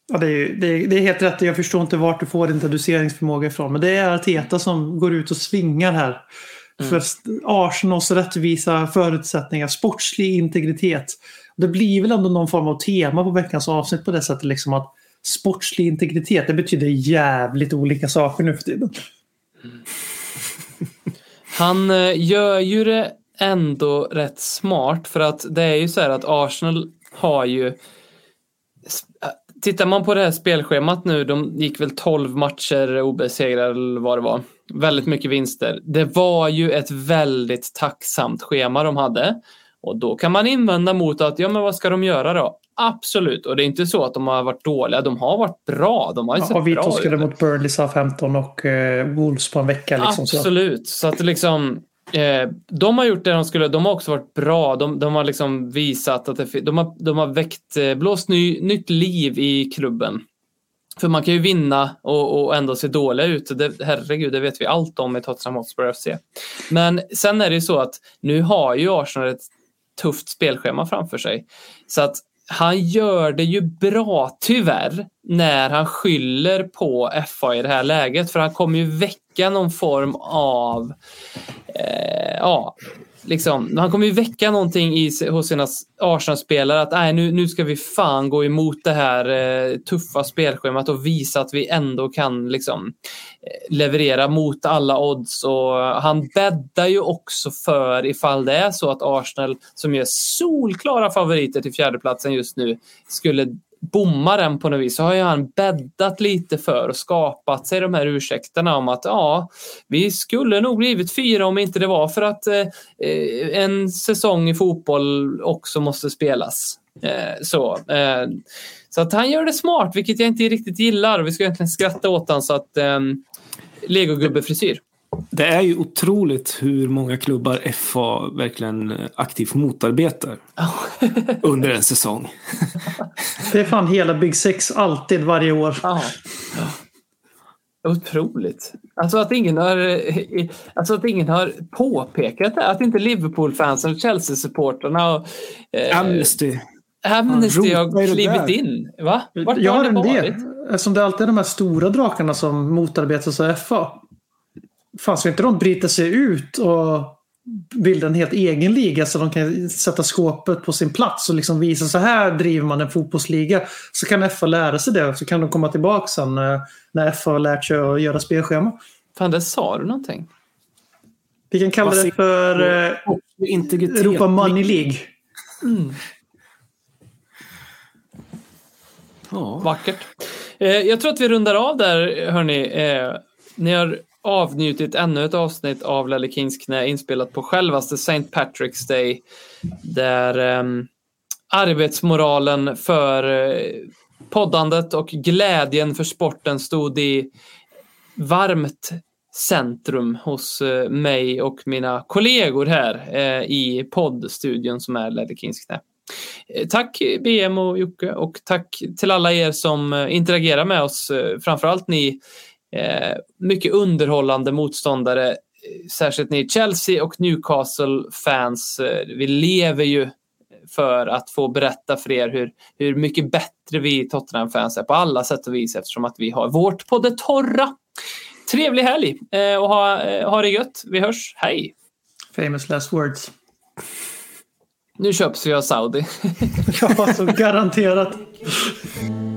S2: Ja, det, är, det, är, det är helt rätt. Jag förstår inte vart du får din deduceringsförmåga ifrån. Men det är Arteta som går ut och svingar här. För Arsenals rättvisa förutsättningar, sportslig integritet. Det blir väl ändå någon form av tema på veckans avsnitt på det sättet. Liksom att sportslig integritet, det betyder jävligt olika saker nu för tiden. *laughs*
S1: Han eh, gör ju det ändå rätt smart för att det är ju så här att Arsenal har ju Tittar man på det här spelschemat nu, de gick väl 12 matcher obesegrade eller vad det var. Väldigt mycket vinster. Det var ju ett väldigt tacksamt schema de hade. Och då kan man invända mot att, ja men vad ska de göra då? Absolut, och det är inte så att de har varit dåliga, de har varit bra. De har ju sett
S2: Ja, vi
S1: bra
S2: torskade mot Burnley, Southampton och eh, Wolves på en vecka. Liksom, så.
S1: Absolut, så att det liksom eh, de har gjort det de skulle, de har också varit bra. De, de har liksom visat att det, de, har, de har väckt, eh, blåst ny, nytt liv i klubben. För man kan ju vinna och, och ändå se dåliga ut. Det, herregud, det vet vi allt om i Tottenham Hotspur FC. Men sen är det ju så att nu har ju Arsenal ett tufft spelschema framför sig. Så att han gör det ju bra, tyvärr, när han skyller på FA i det här läget. För han kommer ju väcka någon form av eh, ja, liksom, han kommer ju väcka någonting i, hos sina Arsenal-spelare att nej, nu, nu ska vi fan gå emot det här eh, tuffa spelschemat och visa att vi ändå kan liksom, eh, leverera mot alla odds. Och han bäddar ju också för ifall det är så att Arsenal, som är solklara favoriter till fjärdeplatsen just nu, skulle bommar den på något vis så har ju han bäddat lite för och skapat sig de här ursäkterna om att ja, vi skulle nog blivit fyra om inte det var för att eh, en säsong i fotboll också måste spelas. Eh, så, eh, så att han gör det smart, vilket jag inte riktigt gillar. Vi ska egentligen skratta åt honom så att eh, legogubbe-frisyr.
S3: Det är ju otroligt hur många klubbar FA verkligen aktivt motarbetar under en säsong.
S2: Det är fan hela Big Six alltid varje år.
S1: Ja. Otroligt. Alltså att ingen har, alltså att ingen har påpekat det. Att inte Liverpool-fansen och Chelsea-supportrarna och
S3: eh, Amnesty.
S1: Amnesty har klivit in. Va? Vart
S2: Jag har
S1: det
S2: en
S1: varit?
S2: del. Eftersom det alltid är de här stora drakarna som motarbetas av FA. Fan, ska inte de bryta sig ut och bilda en helt egen liga så de kan sätta skåpet på sin plats och liksom visa så här driver man en fotbollsliga. Så kan FA lära sig det och så kan de komma tillbaka sen när, när FA har lärt sig att göra spelschema.
S1: Fan, där sa du någonting.
S2: Vi kan kalla det för eh. Europa Money League.
S3: Ja.
S1: Vackert. Eh, jag tror att vi rundar av där, hörni. Eh, ni har avnjutit ännu ett avsnitt av Lelle Kings knä inspelat på självaste St. Patrick's Day. Där um, arbetsmoralen för uh, poddandet och glädjen för sporten stod i varmt centrum hos uh, mig och mina kollegor här uh, i poddstudion som är Lelle Kings knä. Tack BM och Jocke och tack till alla er som interagerar med oss. Framförallt ni mycket underhållande motståndare. eh, Särskilt ni Chelsea och Newcastle-fans. Eh, Vi lever ju för att få berätta för er hur, hur mycket bättre vi Tottenham-fans är på alla sätt och vis eftersom att vi har vårt på det torra. Trevlig helg eh, och ha, eh, ha det gött. Vi hörs. Hej!
S2: Famous last words.
S1: Nu köps vi av Saudi. *laughs*
S2: Ja, så garanterat. *laughs*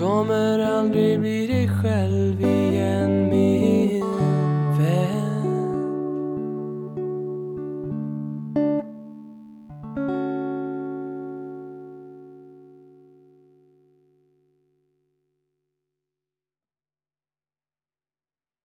S4: kommer aldrig bli dig själv igen.